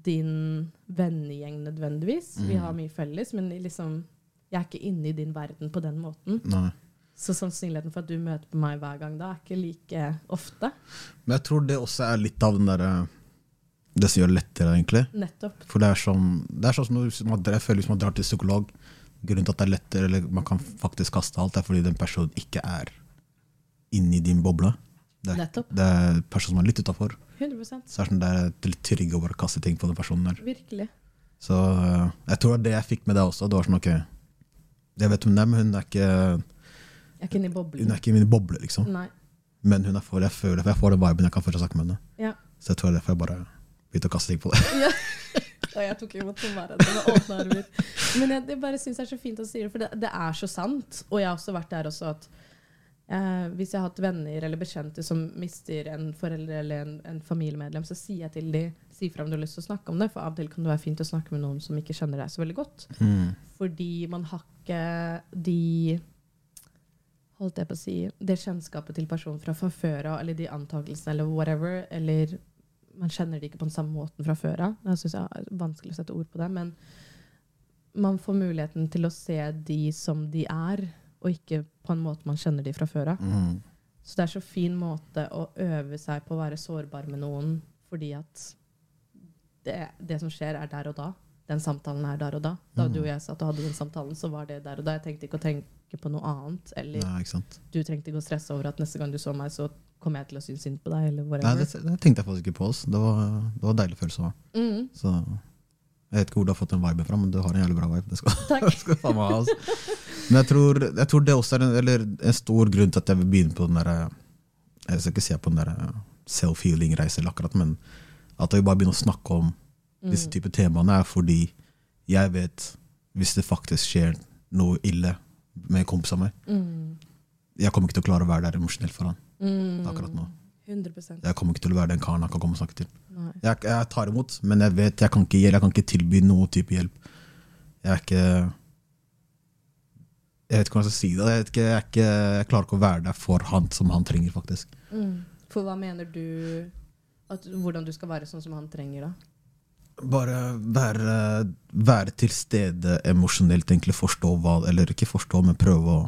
din vennegjeng nødvendigvis. Vi Mm. har mye felles, men liksom Jeg er ikke inne i din verden på den måten. Nei. Så sannsynligheten for at du møter på meg hver gang da, er ikke like ofte. Men jeg tror det også er litt av den derre Det som gjør det lettere, egentlig. Nettopp. For det er sånn, det er sånn som man, jeg føler hvis man drar til psykolog Grunnen til at det er lettere, eller man kan faktisk kaste alt, er fordi den personen ikke er inni din boble. Det er, Nettopp. det er en person som er litt utafor. 100 Så det er, sånn, det er litt tryggere å bare kaste ting på den personen der. Virkelig. Så øh, jeg tror det det jeg fikk med deg også. Det var sånn, ok, jeg vet hun er, men hun er ikke, er ikke hun er ikke i min boble, liksom. Nei. Men hun er for, jeg føler, for jeg får den viben jeg kan fortsatt snakke med henne. Ja. Så jeg tror det er derfor jeg bare begynte å kaste ting på det. ja. Og jeg tok imot tommere med åpne armer. Men jeg, jeg bare syns det er så fint å si det, for det, det er så sant. Og jeg har også vært der også at eh, hvis jeg har hatt venner eller bekjente som mister en forelder eller en, en familiemedlem, så sier jeg til dem si fra om du har lyst til å snakke om det, for av og til kan det være fint å snakke med noen som ikke kjenner deg så veldig godt. Mm. Fordi man har ikke de Holdt jeg på å si Det kjennskapet til personen fra fra før av, eller de antakelsene, eller whatever. Eller man kjenner det ikke på den samme måten fra før av. Jeg synes det er vanskelig å sette ord på det. Men man får muligheten til å se de som de er, og ikke på en måte man kjenner de fra før av. Mm. Så det er så fin måte å øve seg på å være sårbar med noen, fordi at det, det som skjer, er der og da. Den samtalen er der og da. Da du og jeg satt og hadde den samtalen, så var det der og da. Jeg trengte ikke å tenke på noe annet. Eller Nei, du trengte ikke å stresse over at neste gang du så meg, så kommer jeg til å synes synd på deg, eller Nei, det, det tenkte jeg faktisk ikke på. oss. Det var, det var en deilig følelse. Mm, Så jeg vet ikke hvor du har fått den viben fra, men du har en jævlig bra vibe. Det skal, takk. skal faen meg ha. Altså. Men jeg tror, jeg tror det også er en, eller en stor grunn til at jeg vil begynne på den der Jeg skal ikke se på den der self-healing-reisen, akkurat, men at jeg bare begynne å snakke om disse typer temaene, er fordi jeg vet hvis det faktisk skjer noe ille med en kompis av meg, Mm, jeg kommer ikke til å klare å være der emosjonelt for han mm, akkurat nå. 100% Jeg kommer ikke til å være den karen han kan komme og snakke til. Jeg, jeg tar imot, men jeg vet jeg kan ikke, jeg kan ikke tilby noen type hjelp. Jeg er ikke Jeg vet ikke hvordan jeg skal si det. Jeg, ikke, jeg, ikke, jeg klarer ikke å være der for han som han trenger, faktisk. Mm. For hva mener du at, Hvordan du skal være sånn som han trenger, da? Bare være, være til stede emosjonelt, egentlig forstå hva Eller ikke forstå, men prøve å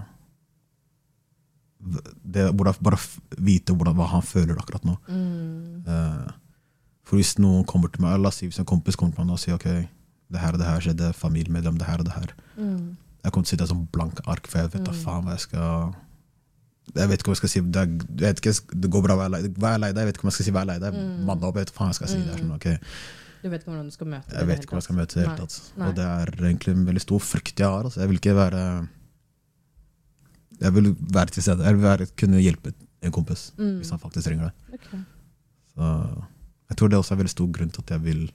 det, Bare vite hvordan, hva han føler akkurat nå. Mm. Uh, for hvis noen kommer til meg, la oss si hvis en kompis kommer til meg og sier ok, det her og det her skjedde, familiemedlem, det her og det her. Mm. Jeg kommer til å sitte som blank ark, for jeg vet da Mm. faen hva jeg skal Jeg vet ikke hva jeg skal si. Det, er, jeg vet ikke, det går bra Vær lei deg. Jeg vet ikke om jeg skal si vær lei deg. Mm. Mann opp, jeg vet hva faen jeg skal si. Det er sånn, okay. Du vet ikke hvordan du skal møte det? i jeg vet ikke hva jeg skal møte det. Og det er egentlig en veldig stor frykt jeg har. Altså. Jeg vil ikke være Jeg vil være til stede. Jeg vil være, kunne hjelpe en kompis Mm. hvis han faktisk trenger det. Okay. Så jeg tror det også er veldig stor grunn til at jeg vil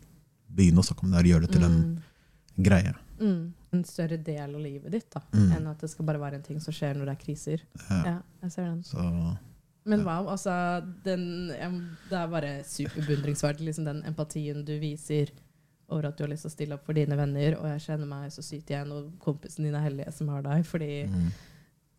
begynne å snakke om det her, gjøre det til en Mm. greie. Mm. En større del av livet ditt, da. Mm. Enn at det skal bare være en ting som skjer når det er kriser. Ja. Ja, jeg ser den. Så Men wow, altså den, Det er bare superbeundringsverdig, liksom den empatien du viser over at du har lyst til å stille opp for dine venner. Og jeg kjenner meg så sykt igjen, og kompisen din er heldig som har deg. Fordi mm,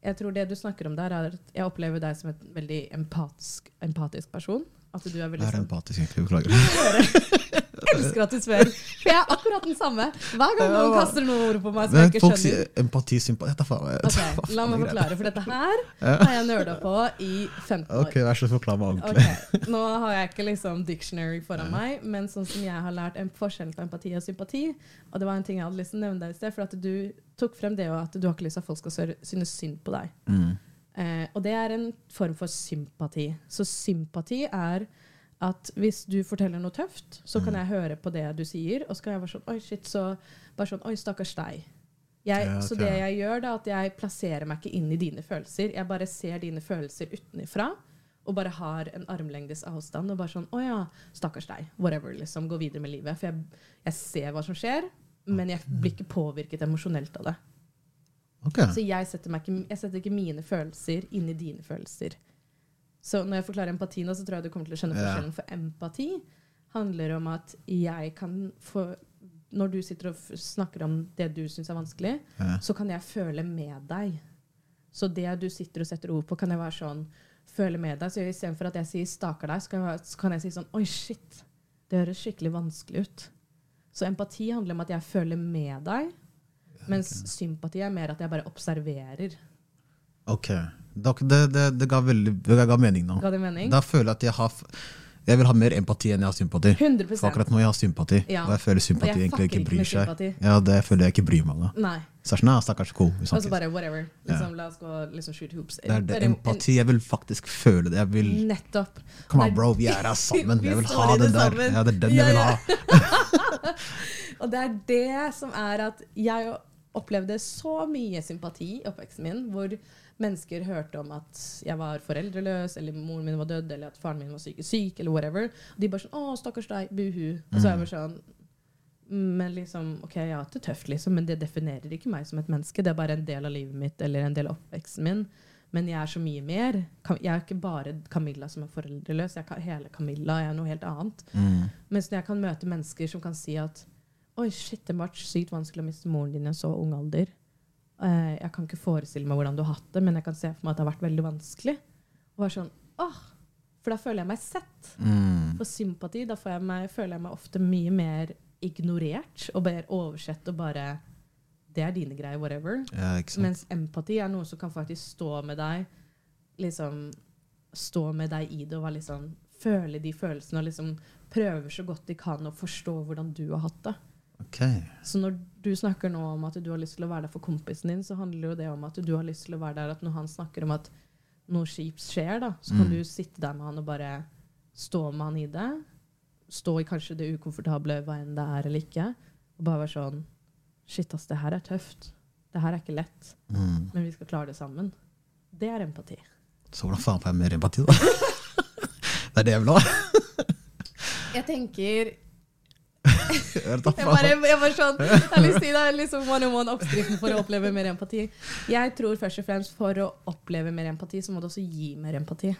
jeg tror det du snakker om der, er at jeg opplever deg som en veldig empatisk, empatisk person. At du er veldig jeg er sånn empatisk, egentlig. Beklager. Elsker at du spør. For jeg er akkurat den samme. Hver gang noen kaster noen ord på meg som jeg ikke folk skjønner. sier empati, sympati Dette faen jeg- Ok, La meg forklare, for dette her har jeg nerda på i 15 år. Ok, vær så forklare forklar meg ordentlig. Okay, Nå har jeg ikke liksom dictionary foran meg, men sånn som jeg har lært en forskjell på empati og sympati Og det var en ting jeg hadde lyst til å nevne deg i sted, for at du tok frem det at du har ikke lyst til at folk skal synes synd på deg. Mm. Eh, og det er en form for sympati. Så sympati er at hvis du forteller noe tøft, så kan jeg høre på det du sier, og så kan jeg være sånn Oi, shit, så Bare sånn Oi, stakkars deg. Jeg, Ja, Så det jeg gjør, da, at jeg plasserer meg ikke inn i dine følelser. Jeg bare ser dine følelser utenfra. Og bare har en armlengdes avstand. Og bare sånn Å ja, stakkars deg. Whatever. liksom, Gå videre med livet. For jeg, jeg ser hva som skjer, men jeg blir ikke påvirket emosjonelt av det. Ok. Så jeg setter, ikke, jeg setter ikke mine følelser inn i dine følelser. Så når jeg forklarer empati nå, så tror jeg du kommer til å skjønne forskjellen. For empati handler om at jeg kan få Når du sitter og snakker om det du syns er vanskelig, Ja. så kan jeg føle med deg. Så det du sitter og setter ord på, kan jeg være sånn Føle med deg. Så istedenfor at jeg sier 'staker deg', jeg, så kan jeg si sånn 'oi, shit'. Det høres skikkelig vanskelig ut. Så empati handler om at jeg føler med deg. Mens sympati er mer at jeg bare observerer. Ok. Det, det, det, ga veldig, det ga mening nå. Ga det mening? Da føler jeg at jeg har Jeg vil ha mer empati enn jeg har sympati. 100 For akkurat nå jeg har sympati, Ja. og jeg føler sympati jeg egentlig ikke bryr seg. Ja, Det føler jeg ikke bryr meg om. Så sånn, stakkars cool. Og så bare whatever. Liksom, la oss gå liksom shoot hoops. Det er det empati. Jeg vil faktisk føle det. Jeg vil Nettopp. Come on, bro, vi er her sammen. Jeg vil ha det den der. Ja, det er den Ja, jeg vil ha. Og det er det som er at jeg opplevde så mye sympati i oppveksten min, hvor mennesker hørte om at jeg var foreldreløs, eller moren min var død, eller at faren min var syk, syk eller whatever. Og de bare sånn 'Å, stakkars deg. Buhu.' Og så er jeg bare sånn Men liksom, ok, jeg har hatt det tøft, liksom, men det definerer ikke meg som et menneske. Det er bare en del av livet mitt eller en del av oppveksten min. Men jeg er så mye mer. Jeg er ikke bare Camilla som er foreldreløs. Jeg er hele Camilla. Jeg er noe helt annet. Mm. Mens når jeg kan møte mennesker som kan si at Oi, shit, det var sykt vanskelig å miste moren din i en så ung alder. Uh, jeg kan ikke forestille meg hvordan du har hatt det, men jeg kan se for meg at det har vært veldig vanskelig. Og være sånn, åh, For da føler jeg meg sett. Mm. For sympati, da får jeg meg, føler jeg meg ofte mye mer ignorert og mer oversett og bare Det er dine greier, whatever. Ja. Mens empati er noe som kan faktisk stå med deg liksom Stå med deg i det og være liksom, føle de følelsene og liksom prøver så godt de kan å forstå hvordan du har hatt det. Ok. Så når du snakker nå om at du har lyst til å være der for kompisen din, så handler jo det om at du har lyst til å være der at når han snakker om at noe kjipt skjer, da, så kan Mm. du sitte der med han og bare stå med han i det. Stå i kanskje det ukomfortable, hva enn det er eller ikke. Og bare være sånn Shit, ass, det her er tøft. Det her er ikke lett. Mm. Men vi skal klare det sammen. Det er empati. Så hvordan faen får jeg mer empati, da? det er det jeg vil ha. Jeg tenker Jeg bare, jeg bare sånn, jeg har lyst til det er liksom one on one oppskriften for å oppleve mer empati. Jeg tror først og fremst for å oppleve mer empati, så må du også gi mer empati.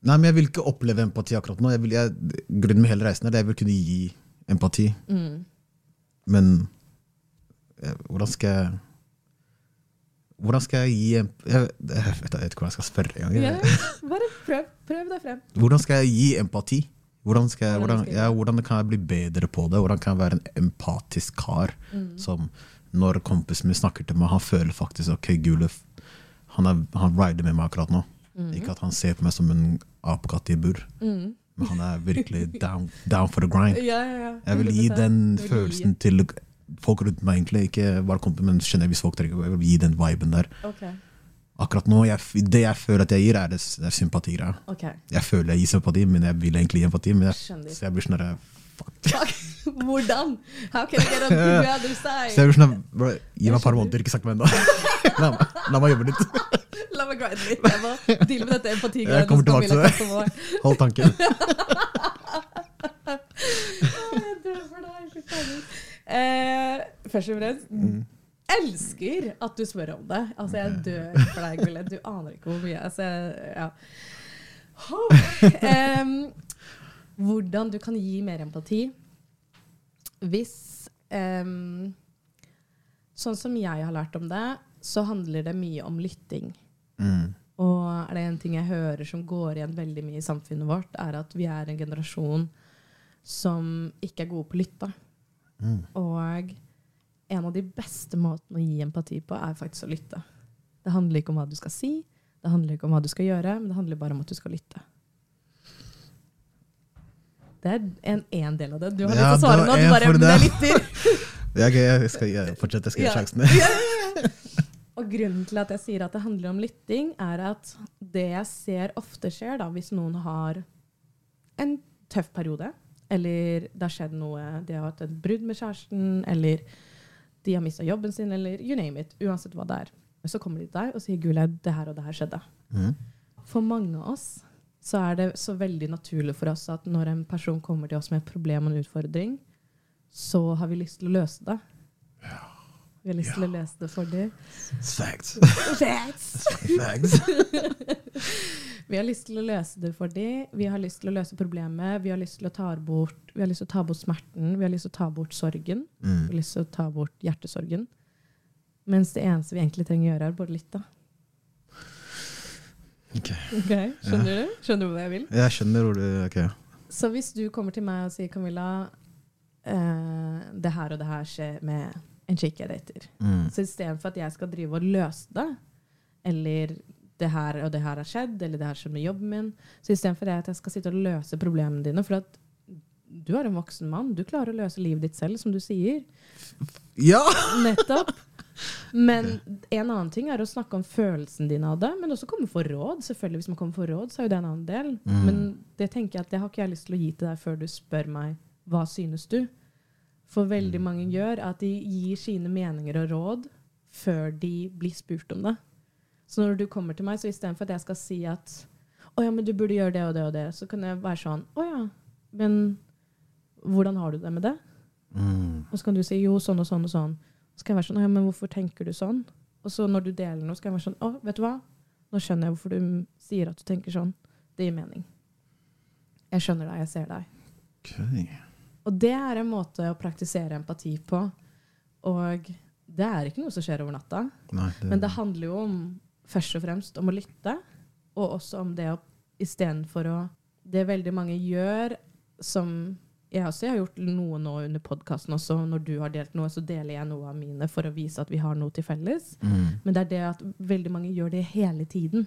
Nei, men Jeg vil ikke oppleve empati akkurat nå. Jeg vil, jeg, grunnen med hele reisen er at jeg vil kunne gi empati. Mm. Men eh, hvordan skal jeg Hvordan skal jeg gi jeg, vet, jeg vet ikke hvordan jeg skal spørre engang. gang Jeg- bare prøv, prøv deg frem. Hvordan skal jeg gi empati? Hvordan, jeg, Hvordan ja, hvordan kan jeg bli bedre på det? Hvordan kan jeg være en empatisk kar Mm. som når kompisen min snakker til meg, han føler faktisk ok, Gulef han, er, han rider med meg akkurat nå. Mm. Ikke at han ser på meg som en apekatt i bur, Mm. men han er virkelig down, down for the grind. Ja, ja, ja. Jeg vil gi den gi. følelsen til folk rundt meg, egentlig. Ikke bare kompisen, men generelt folk Jeg vil gi den viben der. Ok, Akkurat nå, jeg, Det jeg føler at jeg gir, er, er sympatigreia. ok. Jeg føler jeg gir sympati, men jeg vil egentlig gi empati. Men jeg, så jeg blir sånn fuck. Hvordan? How can I get on the other side? Så jeg blir sånn bro, Gi meg et par måneder, ikke sagt meg ennå. la, la meg jobbe litt. La meg grinde litt. Jeg må deale med dette empatigreiet. Jeg kommer tilbake til det. Hold tanken. Jeg dør for deg. Eh, først og fremst Mm. Elsker at du spør om det. Altså, jeg dør for deg, Gullet. Du aner ikke hvor mye. Altså, ja. Um, hvordan du kan gi mer empati hvis um, Sånn som jeg har lært om det, så handler det mye om lytting. Mm. Og er det en ting jeg hører som går igjen veldig mye i samfunnet vårt, er at vi er en generasjon som ikke er gode på å lytte. Mm. Og en av de beste måtene å gi empati på, er faktisk å lytte. Det handler ikke om hva du skal si, det handler ikke om hva du skal gjøre, men det handler bare om at du skal lytte. Det er en, en del av det. Du har Ja, lyst til å svare nå, du bare for men det. jeg lytter. Jeg, skal jeg fortsette, jeg skal gi Ja. sjansen. Ja, ja, ja. Og grunnen til at jeg sier at det handler om lytting, er at det jeg ser ofte skjer da, hvis noen har en tøff periode, eller det har skjedd noe, de har hatt et brudd med kjæresten, eller de har mista jobben sin, eller you name it, uansett hva det er. Så kommer de til deg og sier 'Gulleid, det her og det her skjedde'. Mm. For mange av oss så er det så veldig naturlig for oss at når en person kommer til oss med et problem og en utfordring, så har vi lyst til å løse det. Vi har lyst til å lese det for dem. Facts. Facts. Facts. Vi har lyst til å løse det for dem. Vi har lyst til å løse problemet. Vi har lyst til å ta bort, vi å ta bort smerten. Vi har lyst til å ta bort sorgen. Vi Mm. har lyst til å ta bort hjertesorgen. Mens det eneste vi egentlig trenger å gjøre, er bare da. Okay. Ok, Skjønner du? Skjønner du hva jeg vil? Jeg skjønner hvor du okay. Så hvis du kommer til meg og sier Camilla, eh, det her og det her skjer med en chick jeg dater. Mm. Så istedenfor at jeg skal drive og løse det, eller det her og det her har skjedd, eller det her skjer med jobben min, så istedenfor at jeg skal sitte og løse problemene dine For at du er en voksen mann, du klarer å løse livet ditt selv, som du sier. Ja! Nettopp. Men en annen ting er å snakke om følelsen din av det, men også komme for råd. Selvfølgelig Hvis man kommer for råd, så er jo det en annen del. Mm. Men det tenker jeg at det har ikke jeg lyst til å gi til deg før du spør meg hva synes du. For veldig Mm. mange gjør at de gir sine meninger og råd før de blir spurt om det. Så når du kommer til meg, så istedenfor at jeg skal si at å ja, men du burde gjøre det og det og det, så kan jeg være sånn å ja, men hvordan har du det med det? Mm. Og så kan du si jo, sånn og sånn og sånn. Så kan jeg være sånn, «Å ja, men hvorfor tenker du sånn? Og så når du deler noe, så kan jeg være sånn, å, vet du hva? Nå skjønner jeg hvorfor du sier at du tenker sånn. Det gir mening. Jeg skjønner deg, jeg ser deg. Okay. Og det er en måte å praktisere empati på. Og det er ikke noe som skjer over natta. Nei, det, Men det handler jo om, først og fremst om å lytte, og også om det å istedenfor å Det veldig mange gjør, som jeg også jeg har gjort noe nå under podkasten også, når du har delt noe, så deler jeg noe av mine for å vise at vi har noe til felles. mm. Men det er det at veldig mange gjør det hele tiden.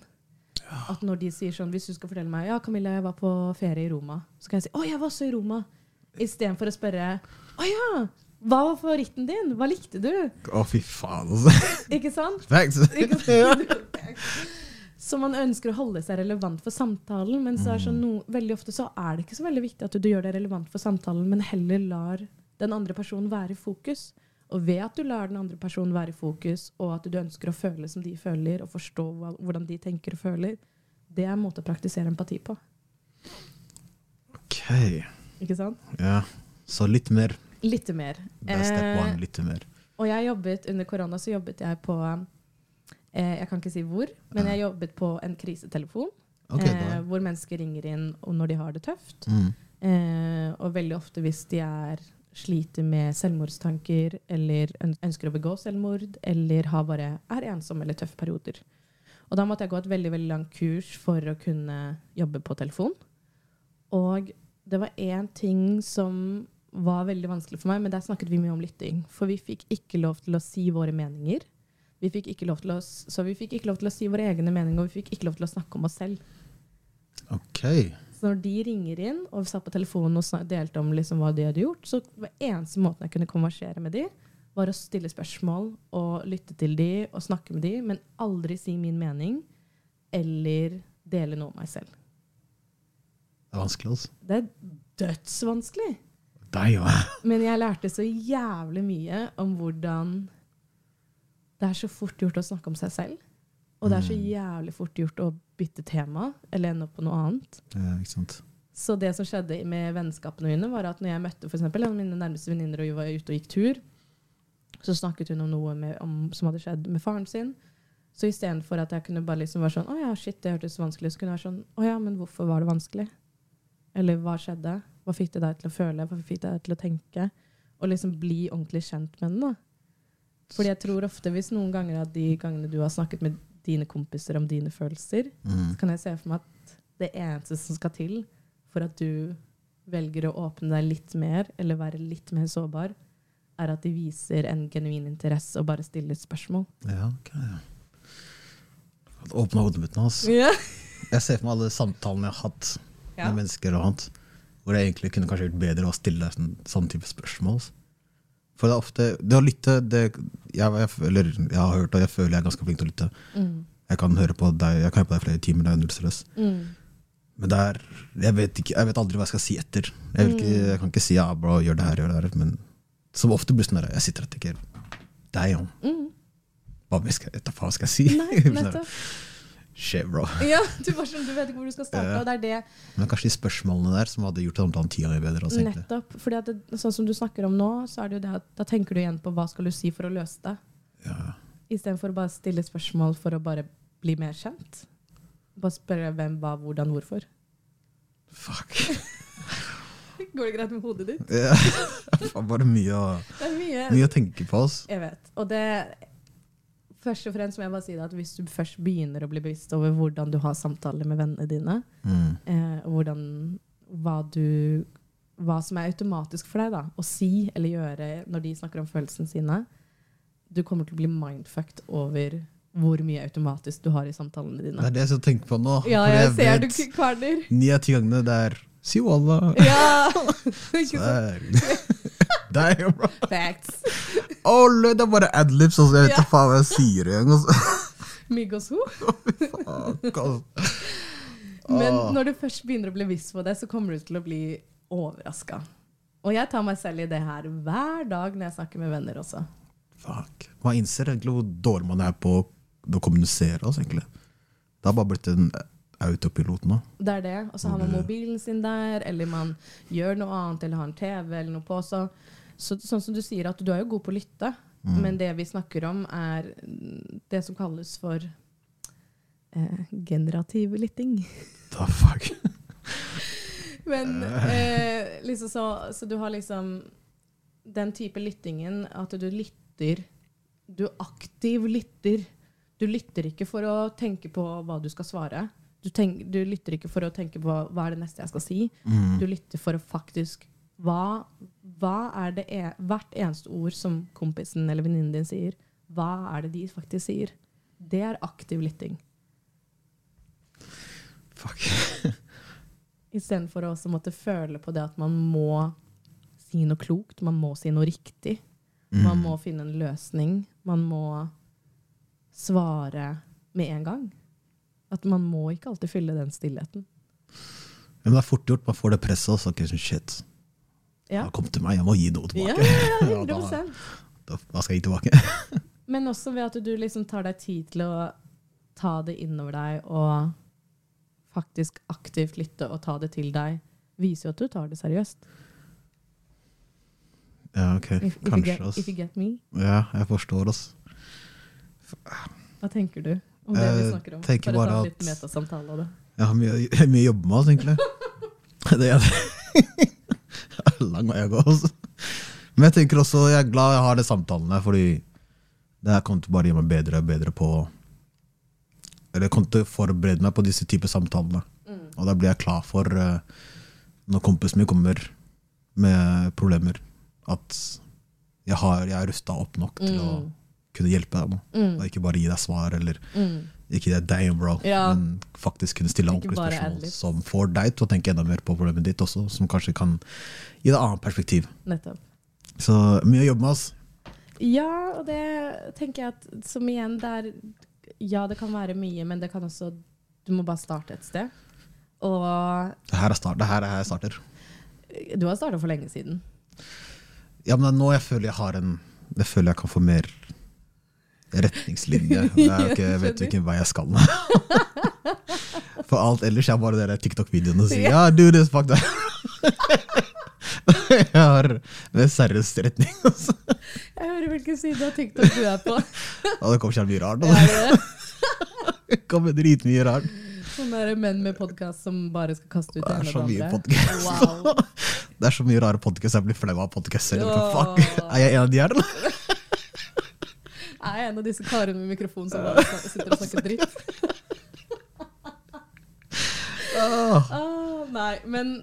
At når de sier sånn, Hvis du skal fortelle meg ja, Camilla, jeg var på ferie i Roma, så kan jeg si å, jeg var også i Roma. Istedenfor å spørre å ja, hva var favoritten din? Hva likte du? Å, fy faen, altså. Ikke sant? Facts. Ikke sant? Så man ønsker å holde seg relevant for samtalen, men så er sånn no, veldig ofte så er det ikke så veldig viktig at du gjør deg relevant for samtalen, men heller lar den andre personen være i fokus. Og ved at du lar den andre personen være i fokus, og at du ønsker å føle som de føler, og forstå hva, hvordan de tenker og føler, det er en måte å praktisere empati på. Ok. Ikke sant? Ja. Så litt mer. Litt mer. Det er step Eh, one. Litt mer. Og jeg jobbet under korona så jobbet jeg på eh, Jeg kan ikke si hvor, men jeg jobbet på en krisetelefon. Okay, eh, hvor mennesker ringer inn når de har det tøft. Mm. Eh, og veldig ofte hvis de er sliter med selvmordstanker eller ønsker å begå selvmord eller har bare, er ensomme eller tøffe perioder. Og da måtte jeg gå et veldig veldig langt kurs for å kunne jobbe på telefon. Og det var én ting som var veldig vanskelig for meg, men der snakket vi mye om lytting. For vi fikk ikke lov til å si våre meninger. Vi fikk ikke lov til å, så vi fikk ikke lov til å si våre egne meninger, og vi fikk ikke lov til å snakke om oss selv. Ok. Så når de ringer inn og satt på telefonen og delte om liksom hva de hadde gjort, så var eneste måten jeg kunne konversere med de, var å stille spørsmål og lytte til de og snakke med de, men aldri si min mening eller dele noe om meg selv. Det er vanskelig, altså. Det er dødsvanskelig. Deg òg. Men jeg lærte så jævlig mye om hvordan det er så fort gjort å snakke om seg selv. Og det er så jævlig fort gjort å bytte tema eller ende opp på noe annet. Ja, ikke sant. Så det som skjedde med vennskapene mine, var at når jeg møtte for eksempel, en av mine nærmeste venninner og vi var ute og gikk tur, så snakket hun om noe med, om, som hadde skjedd med faren sin. Så istedenfor at jeg kunne bare liksom være sånn Å ja, shit, det hørtes vanskelig ut. Så kunne jeg være sånn Å ja, men hvorfor var det vanskelig? Eller hva skjedde? Hva fikk det deg til å føle? Hva fikk det deg til å tenke? Og liksom bli ordentlig kjent med den. da. Fordi jeg tror ofte, hvis noen ganger av de gangene du har snakket med dine kompiser om dine følelser, Mm. så kan jeg se for meg at det eneste som skal til for at du velger å åpne deg litt mer, eller være litt mer sårbar, er at de viser en genuin interesse og bare stiller spørsmål. Ja, ok. Åpna hodet mitt nå. Altså. Yeah. Jeg ser for meg alle samtalene jeg har hatt Ja. med mennesker og annet, hvor jeg egentlig kunne kanskje gjort bedre å stille sånn, sånn type spørsmål. altså. For det er ofte Det å lytte det, jeg, jeg, føler, jeg har hørt og jeg føler jeg er ganske flink til å lytte. Mm. Jeg kan høre på deg Jeg kan høre på deg flere timer, det er null stress. Mm. Men det er, jeg, vet ikke, jeg vet aldri hva jeg skal si etter. Jeg, ikke, jeg kan ikke si ja, bro, gjør det her, gjør det her. Men som ofte blir sånn der, jeg sitter og tenker Damn, Mm. hva skal, hva skal jeg si? Nei. Shit, bro. Ja, du, sånn, du vet ikke hvor du skal starte. Og det er det Men kanskje de spørsmålene der som hadde gjort samtalen ti ganger bedre. Også, egentlig. nettopp. Fordi det, sånn som du snakker om nå, så er det jo det at da tenker du igjen på hva skal du si for å løse det. Ja. Istedenfor å bare stille spørsmål for å bare bli mer kjent. Bare spørre hvem, hva, hvordan, hvorfor. Fuck. Går det greit med hodet ditt? Ja. Faen, Bare mye å, Det er mye. mye å tenke på. oss. Jeg vet. Og det Først og fremst må jeg bare si at hvis du først begynner å bli bevisst over hvordan du har samtaler med vennene dine, Mm. eh, og hvordan, hva, du, hva som er automatisk for deg da, å si eller gjøre når de snakker om følelsene sine, du kommer til å bli mindfucked over hvor mye automatisk du har i samtalene Det er det jeg skal tenke på nå. Ja, jeg ser du vet kverner. Ni av ti gangene det er si wallah. Ja! Ikke sant? Der, bro. Facts. Løy, det er bare adlibs. Altså. Jeg vet Ja. ikke faen hva jeg sier engang. Migos who? Fuck, altså. Men når du først begynner å bli viss på det, så kommer du til å bli overraska. Og jeg tar meg selv i det her hver dag når jeg snakker med venner også. Fuck. Man innser egentlig hvor dårlig man er på å kommunisere. Altså, egentlig. Det har bare blitt en autopilot nå. Det er det. Og så har man mobilen sin der, eller man gjør noe annet, eller har en TV eller noe på. Så, så, sånn som du sier, at du er jo god på å lytte, Mm. men det vi snakker om, er det som kalles for eh, generativ lytting. The fuck. Men eh, liksom så, så du har liksom den type lyttingen at du lytter Du aktiv lytter. Du lytter ikke for å tenke på hva du skal svare. Du, tenk, du lytter ikke for å tenke på hva, hva er det neste jeg skal si. Mm. Du lytter for å faktisk Hva, hva er det e hvert eneste ord som kompisen eller venninnen din sier, hva er det de faktisk sier? Det er aktiv lytting. Fuck. Istedenfor å også måtte føle på det at man må si noe klokt, man må si noe riktig. Man må finne en løsning. Man må svare med en gang. At man må ikke alltid fylle den stillheten. Men det er fort gjort. Man får det presset. Shit. Ja, kom til meg, jeg må gi noe ja, tilbake. ja, Ja, 100 da, da, skal jeg gi tilbake? Men også ved at du liksom tar deg tid til å ta det innover deg og faktisk aktivt lytte og ta det til deg, viser jo at du tar det seriøst. Ja, ok. If, Kanskje. get, if you get me. Ja, jeg forstår, altså. Hva tenker du om det vi snakker om? Bare ta en litt metasamtale av det. Jeg har mye, mye å jobbe med, altså, egentlig. Det er det. Lang vei å gå, altså. Men jeg tenker også, jeg er glad jeg har de samtalene, fordi det her kommer til å bare gjøre meg bedre og bedre på Eller jeg kommer til å forberede meg på disse typer samtalene. Og da blir jeg klar for, eh, når kompisen min kommer med problemer, at jeg, har, jeg er rusta opp nok til å Mm. kunne hjelpe deg. nå. Mm. Og ikke bare gi deg svar, eller Mm. Ikke det damn bro, Ja. men faktisk kunne stille ordentlige spørsmål som får deg til å tenke enda mer på problemet ditt også, som kanskje kan gi deg et annet perspektiv. Nettopp. Så mye å jobbe med, oss. Ja, og det tenker jeg at som igjen det er Ja, det kan være mye, men det kan også Du må bare starte et sted. Og Det her er, start, det her er her jeg starter. du har starta for lenge siden. Ja, men nå jeg føler jeg har en Jeg føler jeg kan få mer retningslinje. Jeg, ikke, vet hvilken vei jeg skal. For alt ellers er bare dere TikTok-videoene og sier ja, do this, fuck that. Jeg har en seriøs retning. Også. Jeg hører hvilken side av TikTok du er på. ja, det kommer så mye rart. Altså. det det? Kommer dritmye rart. Sånne menn med podkast som bare skal kaste ut Det ene og det andre. Wow. Det er så mye rare podcaster. Jeg blir flau av podcaster. Åh. Fuck, Er jeg en av de her, eller? Jeg er en av disse karene med mikrofon som bare sitter og snakker dritt. Åh. Ah, nei, men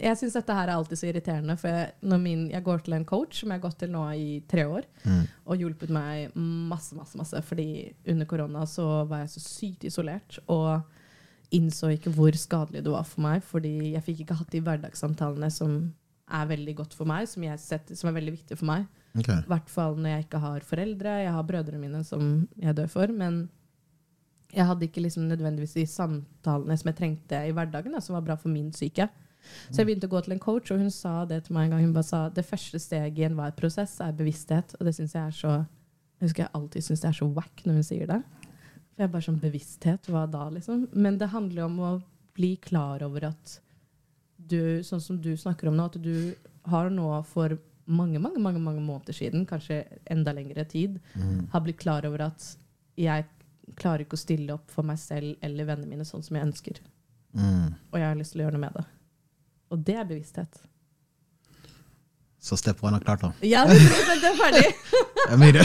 jeg syns dette her er alltid så irriterende. For jeg, min, jeg går til en coach som jeg har gått til nå i tre år, Mm. og hjulpet meg masse, masse, masse. Fordi under korona så var jeg så sykt isolert og innså ikke hvor skadelig det var for meg. Fordi jeg fikk ikke hatt de hverdagssamtalene som er veldig godt for meg, som, jeg setter, som er veldig viktige for meg. I hvert fall når jeg ikke har foreldre. Jeg har brødrene mine som jeg dør for. Men jeg hadde ikke liksom nødvendigvis de samtalene som jeg trengte i hverdagen, da, som var bra for min syke. Så jeg begynte å gå til en coach, og hun sa det til meg en gang. Hun bare sa det første steget i enhver prosess er bevissthet. Og det syns jeg er så Jeg husker jeg alltid syns det er så wack når hun sier det. For jeg er bare sånn bevissthet, hva da, liksom? Men det handler jo om å bli klar over at du, sånn som du snakker om nå, at du har nå for mange, mange, mange, mange måneder siden, kanskje enda lengre tid, Mm. har blitt klar over at jeg klarer ikke å stille opp for meg selv eller vennene mine sånn som jeg ønsker. Mm. Og jeg har lyst til å gjøre noe med det. Og det er bevissthet. Så step one er klart, da. Ja, det er ferdig! Jeg mener,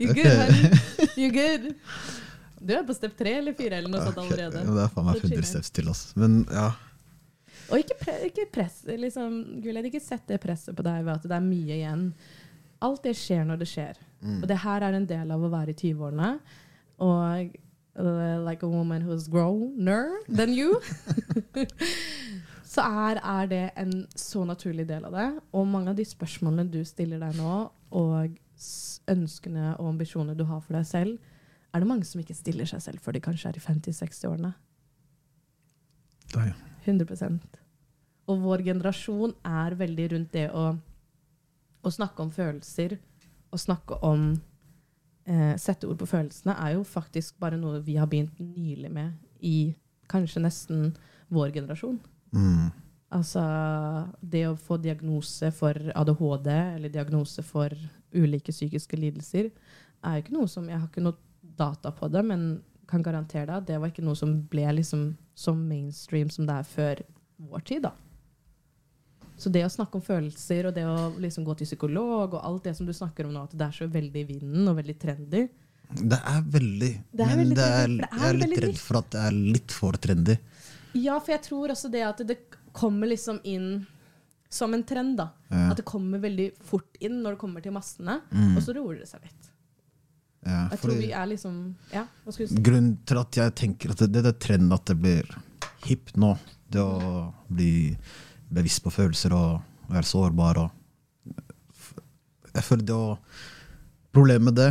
You're good, honey. You're good. Du er på step tre eller fire eller noe sånt allerede. det er faen meg Det chiller. 100 steps til, altså. Men ja. Og ikke, pre ikke press. Liksom, Guled, ikke sett det presset på deg ved at det er mye igjen. Alt det skjer når det skjer. Mm. Og det her er en del av å være i 20-årene. Og uh, like a woman who's growner than you, så er, er det en så naturlig del av det. Og mange av de spørsmålene du stiller deg nå, og ønskene og ambisjonene du har for deg selv, er det mange som ikke stiller seg selv før de kanskje er i 50-60-årene. Det er ja. 100% Og vår generasjon er veldig rundt det å, å snakke om følelser og snakke om eh, Sette ord på følelsene er jo faktisk bare noe vi har begynt nylig med i kanskje nesten vår generasjon. Mm. Altså det å få diagnose for ADHD eller diagnose for ulike psykiske lidelser er jo ikke noe som Jeg har ikke noe data på det, men kan garantere deg at det var ikke noe som ble liksom så mainstream som det er før vår tid. da. Så det å snakke om følelser og det å liksom gå til psykolog og alt det som du snakker om nå, at det er så veldig i vinden og veldig trendy Det er veldig Det er Men veldig det er, det er jeg er litt redd for at det er litt for trendy. Ja, for jeg tror også det at det kommer liksom inn som en trend. da. Ja. At det kommer veldig fort inn når det kommer til massene, Mm. og så roer det seg litt. Ja, Jeg tror vi er liksom Ja? Grunnen til at jeg tenker at det, det er trenden at det blir hipt nå, det å bli bevisst på følelser og være sårbar og Jeg føler det å Problemet med det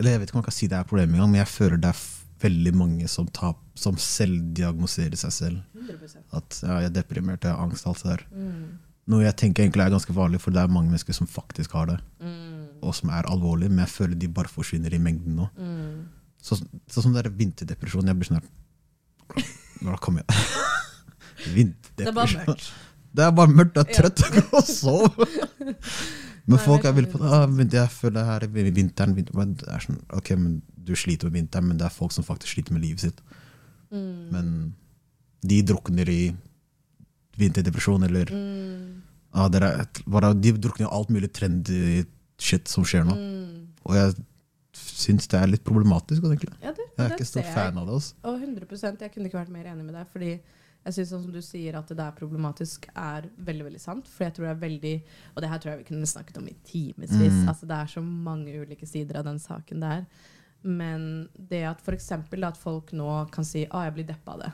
Eller jeg vet ikke om jeg kan si det er problemet engang, men jeg føler det er veldig mange som, tar, som selvdiagnoserer seg selv. 100 At ja, jeg er deprimert, jeg har angst, alt det der. mm. Noe jeg tenker egentlig er ganske vanlig, for det er mange mennesker som faktisk har det, Mm. Og som er alvorlige, men jeg føler de bare forsvinner i mengden nå. Mm. Så, sånn som det er vinterdepresjon. Jeg blir sånn her Nå kommer jeg. Er Vinterdepresjon. Det er bare mørkt, du er Ja. trøtt og sover. Men folk er veldig på det. Ah, men jeg føler det her er vinteren, vinteren. det er sånn, Ok, men du sliter med vinteren, men det er folk som faktisk sliter med livet sitt. Mm. Men de drukner i vinterdepresjon, eller Mm. ah, er bare, De drukner i alt mulig trendy shit som skjer nå. Mm. Og jeg syns det er litt problematisk. egentlig. Ja, det, Jeg er det ikke stor fan av det. Også. Og 100% Jeg kunne ikke vært mer enig med deg. fordi jeg synes sånn som du sier at det er problematisk, er veldig veldig sant. For jeg tror det er veldig Og det her tror jeg vi kunne snakket om i timevis. Mm. Altså, det er så mange ulike sider av den saken der. Men det at eksempel at folk nå kan si 'Å, jeg blir deppa av det'.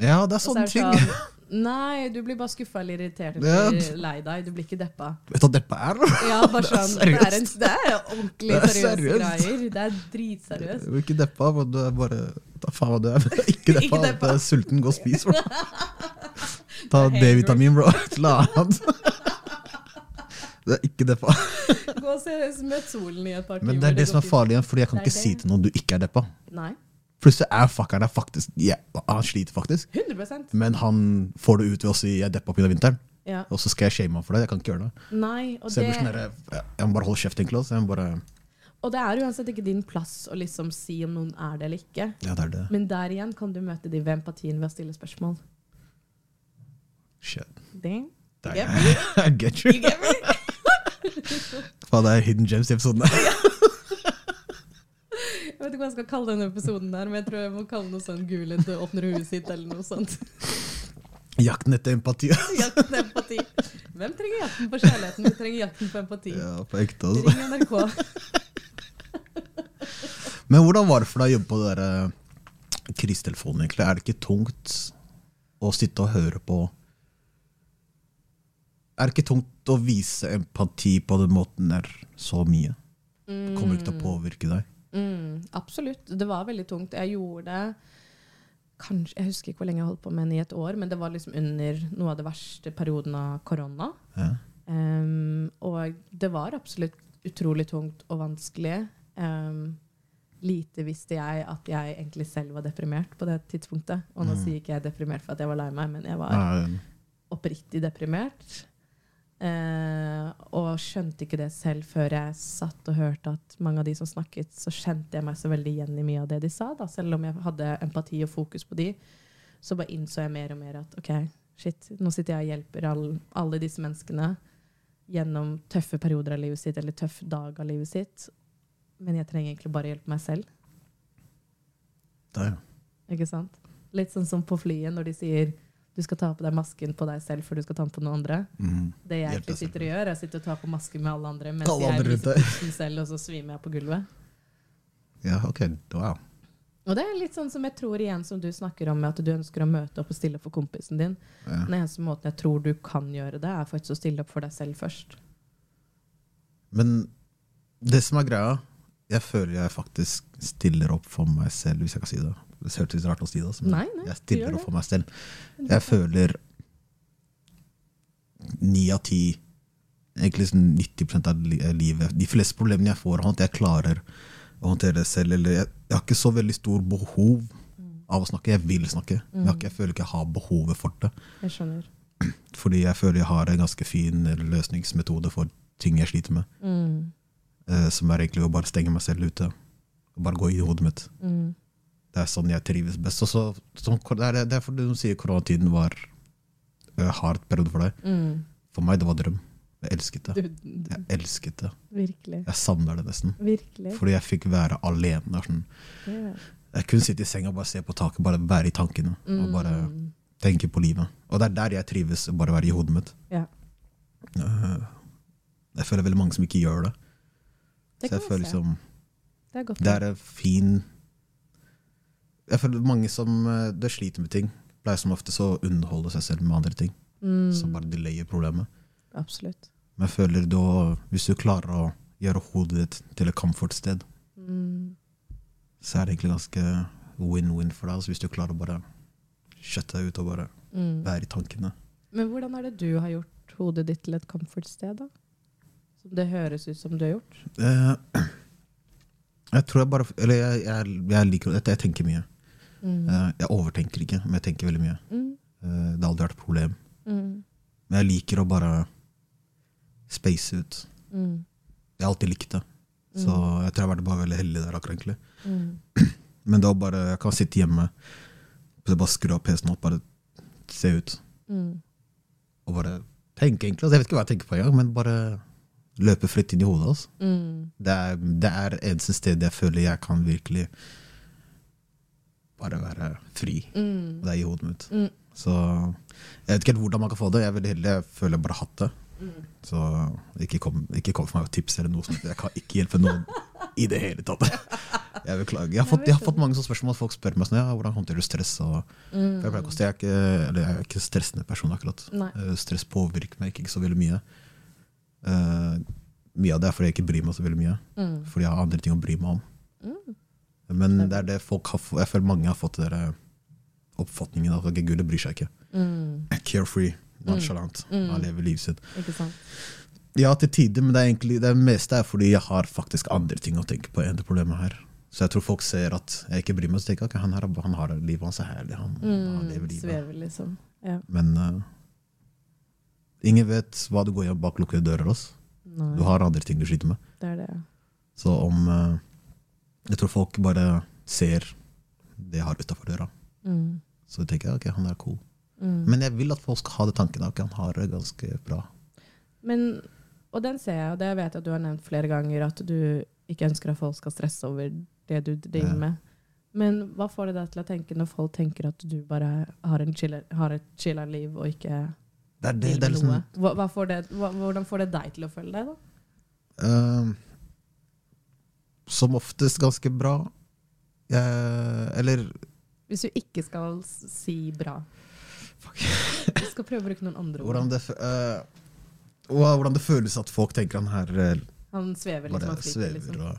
Ja, det er sånne er ting. sånn, Nei, du blir bare skuffa eller irritert Ja. eller lei deg. Du blir ikke deppa. Vet du hva deppa er? Ja, bare Det er seriøst. det, er en, det er ordentlig Det er seriøst. greier. Det er dritseriøst. Du blir er ikke deppa, men du er bare Ta faen hva du er. Ikke deppa. Ikke deppa. Du er sulten, gå og spis. Bro. Ta Det D-vitamin, bro. Et eller annet. Det er ikke deppa. Gå og se Møt solen i et par timer. Men det er det som er farlig Fordi jeg kan ikke si til noen du ikke er deppa. Nei. Plutselig er fuckeren der faktisk ja, Han sliter faktisk, 100% men han får det ut ved å si 'jeg deppa pga. vinteren'. Ja. Og så skal jeg shame ham for det. Jeg kan ikke gjøre det. Nei, og Så jeg det, sånn der, jeg- må bare holde kjeft, egentlig. også. Jeg må bare, og det er uansett ikke din plass å liksom si om noen er det eller ikke. ja, det er det. Men der igjen kan du møte de ved empatien ved å stille spørsmål. Shit. Dang. You get me? I get you. you get me? Faen, det er hidden gems i episoden. Jeg vet ikke hva jeg skal kalle denne episoden, der, men jeg tror jeg må kalle noe sånn Gulen du åpner huet sitt, eller noe sånt. Jakten etter empati. Jakten empati. Hvem trenger jakten på kjærligheten? Vi trenger jakten på empati. Ja, på ekte, altså. Ring NRK. Men hvordan var det for deg å jobbe på det der eh, krisetelefonen, egentlig? Er det ikke tungt å sitte og høre på Er det ikke tungt å vise empati på den måten der så mye? Det kommer ikke til å påvirke deg. Mm, absolutt. Det var veldig tungt. Jeg gjorde det kanskje, Jeg husker ikke hvor lenge jeg holdt på med den i et år, men det var liksom under noe av det verste perioden av korona. Ja. Um, og det var absolutt utrolig tungt og vanskelig. Um, lite visste jeg at jeg egentlig selv var deprimert på det tidspunktet. Og nå Mm. sier ikke jeg deprimert for at jeg var lei meg, men jeg var oppriktig deprimert. Eh, og skjønte ikke det selv før jeg satt og hørte at mange av de som snakket, så kjente jeg meg så veldig igjen i mye av det de sa. Da. Selv om jeg hadde empati og fokus på de, så bare innså jeg mer og mer at ok, shit, nå sitter jeg og hjelper all, alle disse menneskene gjennom tøffe perioder av livet sitt, eller tøff dag av livet sitt. Men jeg trenger egentlig bare hjelpe meg selv. Da ja. Ikke sant? Litt sånn som på flyet når de sier du skal ta på deg masken på deg selv før du skal ta den på noen andre. Mm. Det jeg egentlig sitter og gjør, er å og ta på masken med alle andre mens Alle jeg andre jeg viser deg. selv, og så svimer jeg på gulvet. Ja, ok. Wow. Og det er litt sånn som jeg tror igjen som du snakker om, at du ønsker å møte opp og stille opp for kompisen din. Ja. Den eneste måten jeg tror du kan gjøre det, er faktisk å stille opp for deg selv først. Men det som er greia, jeg føler jeg faktisk stiller opp for meg selv, hvis jeg kan si det. Det hørtes rart det, altså, men Nei, nei, jeg stiller opp for meg selv. Jeg føler ni av ti, egentlig sånn 90 av av livet De fleste problemene jeg får, at jeg klarer å håndtere det selv. Eller jeg, jeg har ikke så veldig stor behov av å snakke. Jeg vil snakke, men jeg, jeg føler ikke jeg har behovet for det. Jeg skjønner. Fordi jeg føler jeg har en ganske fin løsningsmetode for ting jeg sliter med. Mm. eh, som er egentlig å bare stenge meg selv ute. Og bare gå i hodet mitt. Mm. Det er sånn jeg trives best. Så, som, det er derfor du sier koronatiden var uh, hard periode for deg. Mm. For meg det var drøm. Jeg elsket det. Jeg elsket det. virkelig. Jeg savner det nesten. Virkelig. Fordi jeg fikk være alene. Sånn. Yeah. Jeg kunne sitte i senga og bare se på taket, bare være i tankene. Og bare Mm. tenke på livet. Og det er der jeg trives, bare være i hodet mitt. Eh, jeg føler veldig mange som ikke gjør det. Det Så jeg føler liksom Det er. Det er en fin Jeg føler mange som eh, det sliter med ting, pleier som ofte så å underholde seg selv med andre ting. mm. Som bare delayer problemet. Absolutt. Men jeg føler da, hvis du klarer å gjøre hodet ditt til et comfort-sted, Mm. så er det egentlig ganske win-win for deg. Altså hvis du klarer å bare kjøtte deg ut og bare Mm. være i tankene. Men hvordan er det du har gjort hodet ditt til et comfort-sted, da? Som det høres ut som du har gjort? Eh, jeg tror jeg bare Eller jeg, jeg, jeg liker det. Jeg tenker mye. Mm. Eh, jeg overtenker ikke, men jeg tenker veldig mye. Mm. Eh, det har aldri vært et problem. Mm. Men jeg liker å bare space ut. Mm. Jeg har alltid likt det. Så jeg tror jeg har vært bare veldig heldig der. akkurat egentlig. Mm. Men da bare, jeg kan sitte hjemme, bare skru av PC-en opp, bare se ut. Mm. Og bare tenke, egentlig. Altså, jeg vet ikke hva jeg tenker på engang, men bare løpe fritt inn i hodet. Altså. Mm. Det, er, det er eneste stedet jeg føler jeg kan virkelig bare være fri. Mm. Det er i hodet mitt. Mm. Så jeg vet ikke helt hvordan man kan få det. Jeg er veldig heldig. Jeg føler jeg bare har hatt det. Mm. Så ikke kom, ikke kom for meg med tips eller noe sånt. Jeg kan ikke hjelpe noen i det hele tatt. Jeg beklager. Jeg har fått, jeg har fått mange sånne spørsmål. Folk spør meg sånn, ja, hvordan håndterer du stress. Og, Mm. jeg, pleier si- jeg, er ikke, eller jeg er ikke en stressende person akkurat. Nei. Eh, Stress påvirker meg ikke så veldig mye. Uh, mye av det er fordi jeg ikke bryr meg så veldig mye. Mm. Fordi jeg har andre ting å bry meg om. Mm. Men det er det folk har, jeg føler mange har fått den oppfatningen av at okay, Gud bryr seg ikke. Mm. Carefree, nonchalant. Mm. Han lever livet sitt. Ikke sant? Ja, til tider, men det, egentlig, det meste er fordi jeg har faktisk andre ting å tenke på enn det problemet her. Så jeg tror folk ser at jeg ikke bryr meg, så tenker jeg okay, han, her, han har livet hans er herlig. Han, han Mm. lever livet. Svever, liksom. Ja. Men uh, ingen vet hva du går gjennom bak lukkede dører. Også. Du har andre ting du sliter med. det er det. Så om eh, Jeg tror folk bare ser det jeg har utafor døra. Mm. Så tenker jeg ok, han er cool. Mm. Men jeg vil at folk skal ha det tanken. Ok, han har det ganske bra. Men, og den ser jeg, og det vet jeg at du har nevnt flere ganger, at du ikke ønsker at folk skal stresse over det du driver Ja. med. Men hva får det deg til å tenke når folk tenker at du bare har, en chiller, har et chilla liv og ikke Det er, det, vil det er liksom? Hva, hva får det, hva, hvordan får det deg til å føle deg, da? eh, Som oftest ganske bra. Eh, eller Hvis du ikke skal si bra. Du skal prøve å bruke noen andre ord. hvordan det, eh, hvordan det føles at folk tenker han her eh, Han svever liksom, han flyter svever liksom. og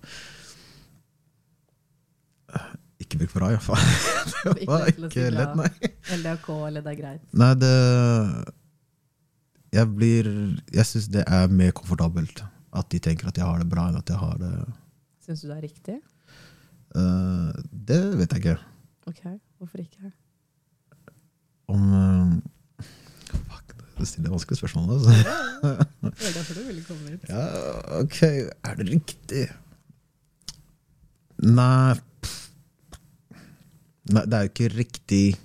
Eh, Ikke bruk bra, iallfall. Det Ikke var si ikke lett, nei. LDAK, eller det er greit. Nei, det Jeg blir Jeg syns det er mer komfortabelt at de tenker at jeg har det bra, enn at jeg har det Syns du det er riktig? Uh, Det vet jeg ikke. Ok, hvorfor ikke? Om uh, Fuck, du stiller vanskelige spørsmål. Altså. Det er derfor du ville komme hit. Ja, ok, er det riktig? Nei. Nei, det er jo ikke riktig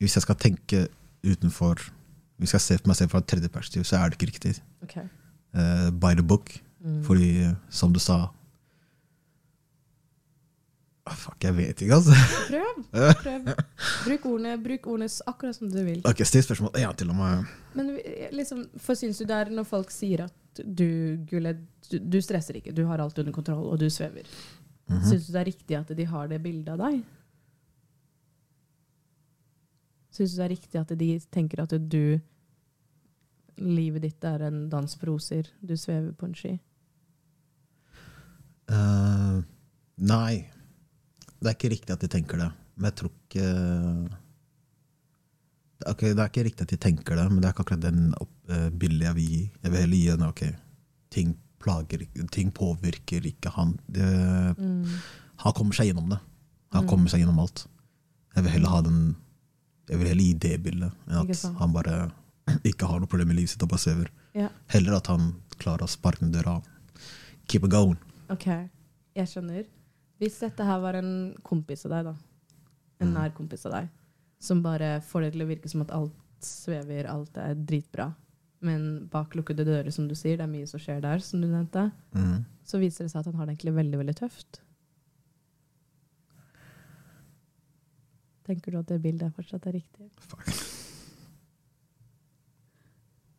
Hvis jeg skal tenke utenfor Hvis jeg ser på meg selv fra et tredje perspektiv, så er det ikke riktig. Okay. Uh, by the book. Mm. Fordi, som du sa Fuck, jeg vet ikke, altså. Prøv. prøv. Bruk ordene, bruk ordene akkurat som du vil. Ok, Still spørsmål Ja, til og med. Men liksom, for syns du det er når folk sier at du, Gule, du, du stresser ikke, du har alt under kontroll, og du svever. Mhm. Syns du det er riktig at de har det bildet av deg? Syns du det er riktig at de tenker at du Livet ditt er en dans på roser, du svever på en ski? Uh, nei. Det er ikke riktig at de tenker det. Men jeg tror ikke Ok, Det er ikke riktig at de tenker det, men det er ikke akkurat den opp- uh, bildet jeg vil gi. Jeg vil heller gi en ok, ting plager ting påvirker ikke han. Det, Mm. han kommer seg gjennom det. Han Mm. kommer seg gjennom alt. Jeg vil heller ha den Jeg vil heller gi det bildet enn at han bare ikke har noe problem i livet sitt og bare svever. Ja. Heller at han klarer å sparke ned døra. Keep it going. Ok, jeg skjønner. Hvis dette her var en kompis av deg, da. En Mm. nær kompis av deg. Som bare får det til å virke som at alt svever, alt er dritbra. Men bak lukkede dører, som du sier, det er mye som skjer der, som du nevnte. Mm. Så viser det seg at han har det egentlig veldig, veldig tøft. Tenker du at det bildet fortsatt er riktig? Fuck.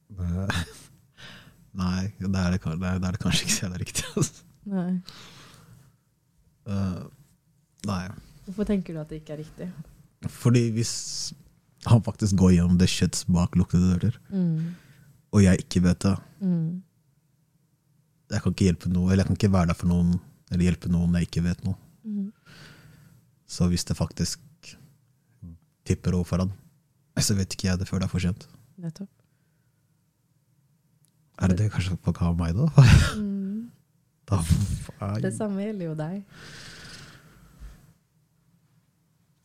Det- Nei, det er det, det er det kanskje ikke Det er riktig. Altså. Nei. Eh, nei. Hvorfor tenker du at det ikke er riktig? Fordi hvis han faktisk går gjennom det shits bak lukkede dører, Mm. og jeg ikke vet det Mm. Jeg kan ikke hjelpe noe, eller jeg kan ikke være der for noen eller hjelpe noen jeg ikke vet noe. Mm. Så hvis det faktisk tipper over for han, så vet ikke jeg det før det er for sent. Nettopp. Er det det kanskje folk har av meg, da? Da. Det samme gjelder jo deg.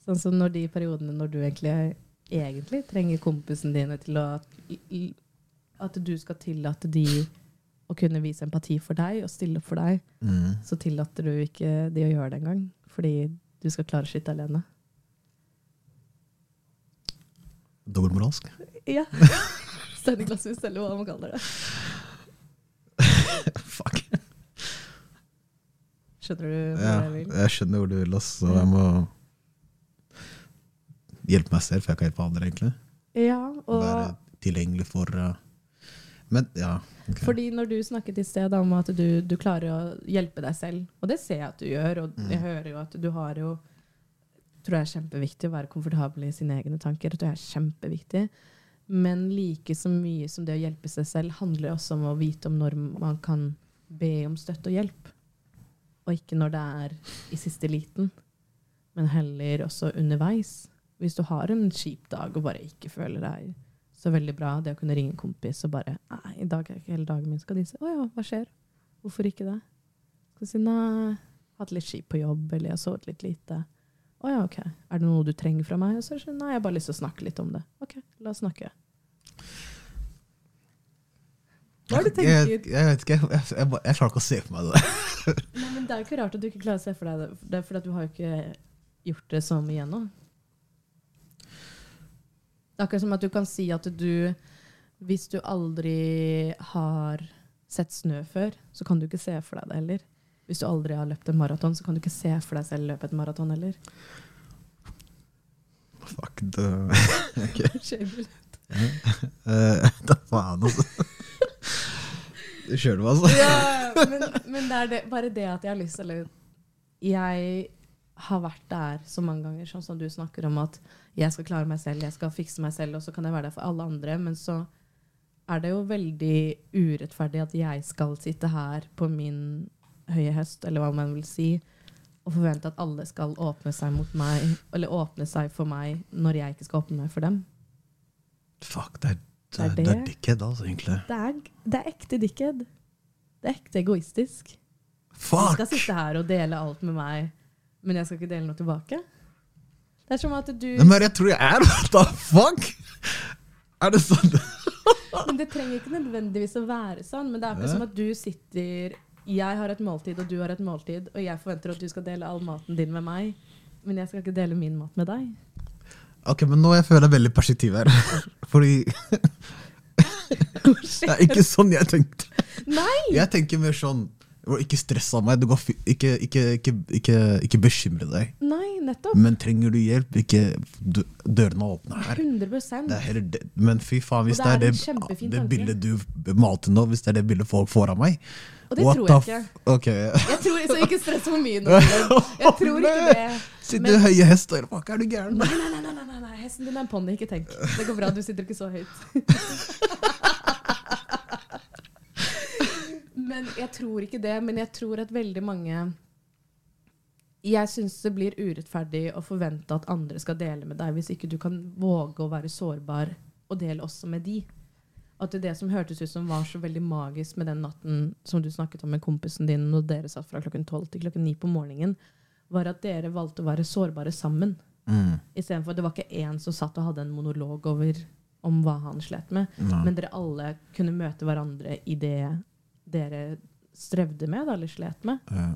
Sånn som når de periodene når du egentlig, egentlig trenger kompisen dine til å At du skal tillate de å kunne vise empati for deg og stille opp for deg, Mm. så tillater du ikke de å gjøre det engang. Fordi du skal klare skitt alene. Dobbeltmoralsk? Ja. Steineglasshus, eller hva man kaller det. Fuck. Skjønner du hva Ja, jeg vil? jeg skjønner hvor du vil. Så jeg må hjelpe meg selv, for jeg kan hjelpe andre, egentlig. Ja, og Være tilgjengelig for uh, Men ja. Okay. Fordi når du snakket i sted om at du, du klarer å hjelpe deg selv, og det ser jeg at du gjør, og Mm. jeg hører jo at du har jo tror jeg er kjempeviktig å være komfortabel i sine egne tanker. Det tror jeg er kjempeviktig. Men like så mye som det å hjelpe seg selv handler også om å vite om når man kan be om støtte og hjelp. Og ikke når det er i siste liten, men heller også underveis. Hvis du har en kjip dag og bare ikke føler deg så veldig bra, det å kunne ringe en kompis og bare Nei, i dag er ikke hele dagen min. Skal de si Å ja, hva skjer? Hvorfor ikke det? Skal si nei, hatt litt kjipt på jobb, eller jeg har sovet litt lite. Å ja, ok. Er det noe du trenger fra meg? Og så det sånn, nei, jeg har bare lyst til å snakke litt om det. Ok, la oss snakke. Hva har du tenkt? Jeg, jeg vet ikke, jeg, jeg, jeg, jeg klarer ikke å se for meg det. Nei, men det er jo ikke rart at du ikke klarer å se for deg det. Det er at du har jo ikke gjort det så mye ennå. Det er akkurat som at du kan si at du Hvis du aldri har sett snø før, så kan du ikke se for deg det heller. Hvis du aldri har løpt en maraton, så kan du ikke se for deg selv løpe et maraton heller. Fuck det. Skjønner du? Eh, Da faen, altså. Du altså. Ja, men, men det er det, bare det at jeg har lyst til å Jeg har vært der så mange ganger, sånn som du snakker om at jeg skal klare meg selv, jeg skal fikse meg selv, og så kan jeg være der for alle andre. Men så er det jo veldig urettferdig at jeg skal sitte her på min høye høst, eller hva man vil si, og forvente at alle skal åpne seg mot meg, eller åpne seg for meg når jeg ikke skal åpne meg for dem. Fuck, det er, det er det. det er dickhead, altså, egentlig. Det er, det er ekte dickhead. Det er ekte egoistisk. Du Fuck! skal sitte her og dele alt med meg, men jeg skal ikke dele noe tilbake. Det er som at du Nei, Men jeg tror jeg er? What the fuck? Er det sånn? Men det trenger ikke nødvendigvis å være sånn. Men det er ikke som at du sitter Jeg har et måltid, og du har et måltid, og jeg forventer at du skal dele all maten din med meg, men jeg skal ikke dele min mat med deg. Ok, men nå jeg føler jeg veldig perspektiv her. Fordi det er ikke sånn jeg tenkte. Nei! Jeg tenker mer sånn Ikke stress av meg. Du går, ikke, ikke, ikke, ikke, ikke bekymre deg. Nei, nettopp. Men trenger du hjelp, ikke Dørene åpne her. 100 Det er heller. Men fy faen, hvis det det er det, det bildet du malte nå, hvis det er det bildet folk får av meg Og det what tror jeg ikke. Ok. Jeg tror, så ikke stress for mye nå. Jeg tror ikke det. Sitter Men- høye hester og er du gæren? Nei, nei, nei, nei, nei. hesten din er en ponni, ikke tenk. Det går bra, du sitter ikke så høyt. men jeg tror ikke det. Men jeg tror at veldig mange Jeg syns det blir urettferdig å forvente at andre skal dele med deg, hvis ikke du kan våge å være sårbar og dele også med de. At det, som hørtes ut som var så veldig magisk med den natten som du snakket om med kompisen din, når dere satt fra klokken tolv til klokken ni på morgenen, var at dere valgte å være sårbare sammen. Mm. Istedenfor det var ikke én som satt og hadde en monolog over om hva han slet med, Nei. men dere alle kunne møte hverandre i det dere strevde med da, eller slet med. Ja.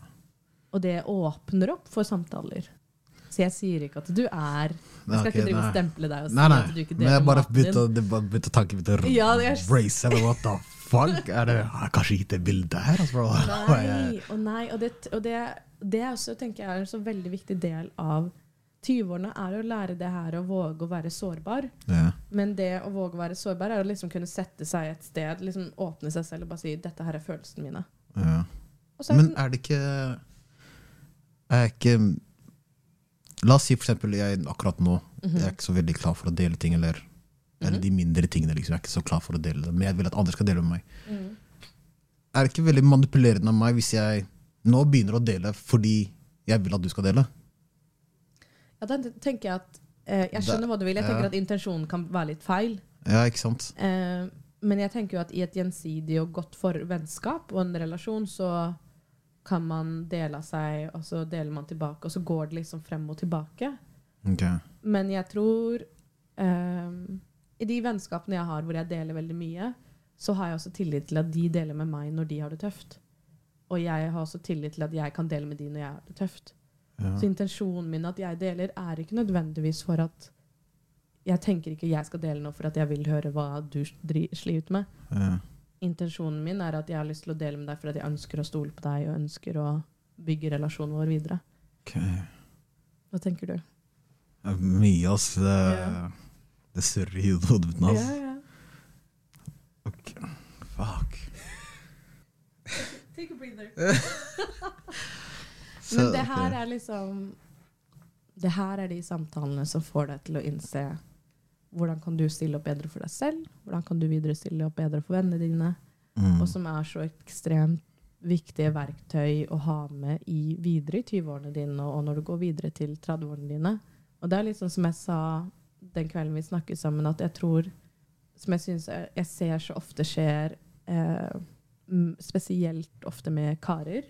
Og det åpner opp for samtaler. Så jeg sier ikke at du er Jeg skal okay, ikke drive og stemple deg og si Nei, nei. at du ikke Men jeg deler bare begynte bare begynte å Ja, er- race. eller What the fuck? Er det har jeg kanskje gitt det bildet her? Altså. Nei, og nei, og det, og det, det også, tenker jeg er en så veldig viktig del av 20-årene, er å lære det her å våge å være sårbar. Ja. Men det å våge å være sårbar er å liksom kunne sette seg et sted, liksom åpne seg selv og bare si 'dette her er følelsene mine'. Ja. Er Men er det ikke Er jeg ikke La oss si for eksempel jeg akkurat nå Mhm. Jeg er ikke så veldig klar for å dele ting, eller, eller de mindre tingene. Liksom. Jeg er ikke så klar for å dele det, men jeg vil at andre skal dele med meg. Mm. Er det ikke veldig manipulerende av meg hvis jeg nå begynner å dele fordi jeg vil at du skal dele? ja, da tenker jeg at eh, Jeg skjønner hva du vil. Jeg Ja. tenker at intensjonen kan være litt feil. Ja, ikke sant? Eh, men jeg tenker jo at i et gjensidig og godt for vennskap og en relasjon, så kan man dele av seg, og så deler man tilbake, og så går det liksom frem og tilbake. Ok. Men jeg tror um, I de vennskapene jeg har hvor jeg deler veldig mye, så har jeg også tillit til at de deler med meg når de har det tøft. Og jeg har også tillit til at jeg kan dele med de når jeg har det tøft. Ja. Så intensjonen min at jeg deler, er ikke nødvendigvis for at Jeg tenker ikke jeg skal dele noe for at jeg vil høre hva du sliter med. Ja. Intensjonen min er at jeg har lyst til å dele med deg for at jeg ønsker å stole på deg og ønsker å bygge relasjonen vår videre. Ok. Hva tenker du? Det er Mye, ass. Det, yeah. det surrer i hodet mitt nå. Yeah, Ja, ja. Ok. Fuck. Take a breather. Men det her er liksom Det her er de samtalene som får deg til å innse hvordan kan du stille opp bedre for deg selv, hvordan kan du videre stille opp bedre for vennene dine, mm. og som er så ekstremt viktige verktøy å ha med i, videre i 20-årene dine, og når du går videre til 30-årene dine. Og det er litt sånn som jeg sa den kvelden vi snakket sammen, at jeg tror Som jeg syns jeg, jeg ser så ofte skjer, eh, spesielt ofte med karer,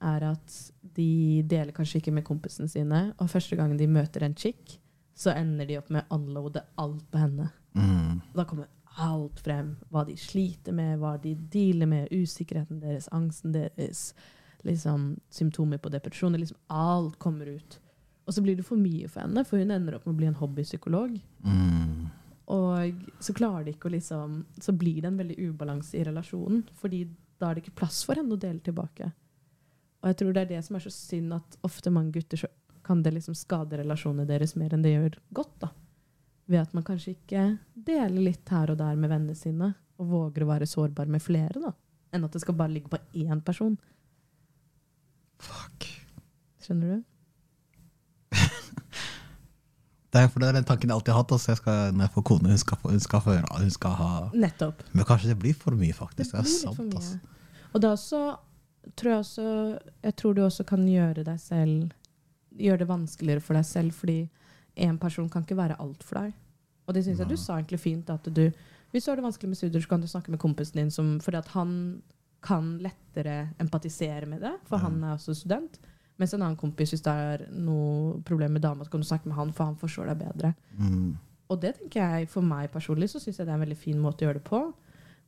er at de deler kanskje ikke med kompisene sine, og første gangen de møter en chick, så ender de opp med å unloade alt på henne. Mm. Da kommer alt frem. Hva de sliter med, hva de dealer med, usikkerheten deres, angsten deres, liksom, symptomer på depresjon. Liksom, alt kommer ut. Og så blir det for mye for henne, for hun ender opp med å bli en hobbypsykolog. Mm. Og så klarer de ikke å liksom Så blir det en veldig ubalanse i relasjonen, fordi da er det ikke plass for henne å dele tilbake. Og jeg tror det er det som er så synd, at ofte mange gutter så kan det liksom skade relasjonene deres mer enn det gjør godt. da. Ved at man kanskje ikke deler litt her og der med vennene sine, og våger å være sårbar med flere, da. Enn at det skal bare ligge på én person. Fuck. Skjønner du? Det er for det er den tanken jeg alltid har hatt. Altså. Jeg skal, når jeg får kone, hun skal, hun skal hun høre Hun skal ha Nettopp. Men kanskje det blir for mye, faktisk. Det, blir er sant. Altså. Og da også tror jeg også Jeg tror du også kan gjøre deg selv Gjøre det vanskeligere for deg selv, fordi én person kan ikke være alt for deg. Og det syns jeg du sa egentlig fint. At du, hvis du har det vanskelig med studier, så kan du snakke med kompisen din, som, fordi at han kan lettere empatisere med det, for Ja. han er også student. Mens en annen kompis, hvis det er noe problem med dama, så kan du snakke med han, for han forstår deg bedre. Mm. Og det tenker jeg, for meg personlig, så syns jeg det er en veldig fin måte å gjøre det på.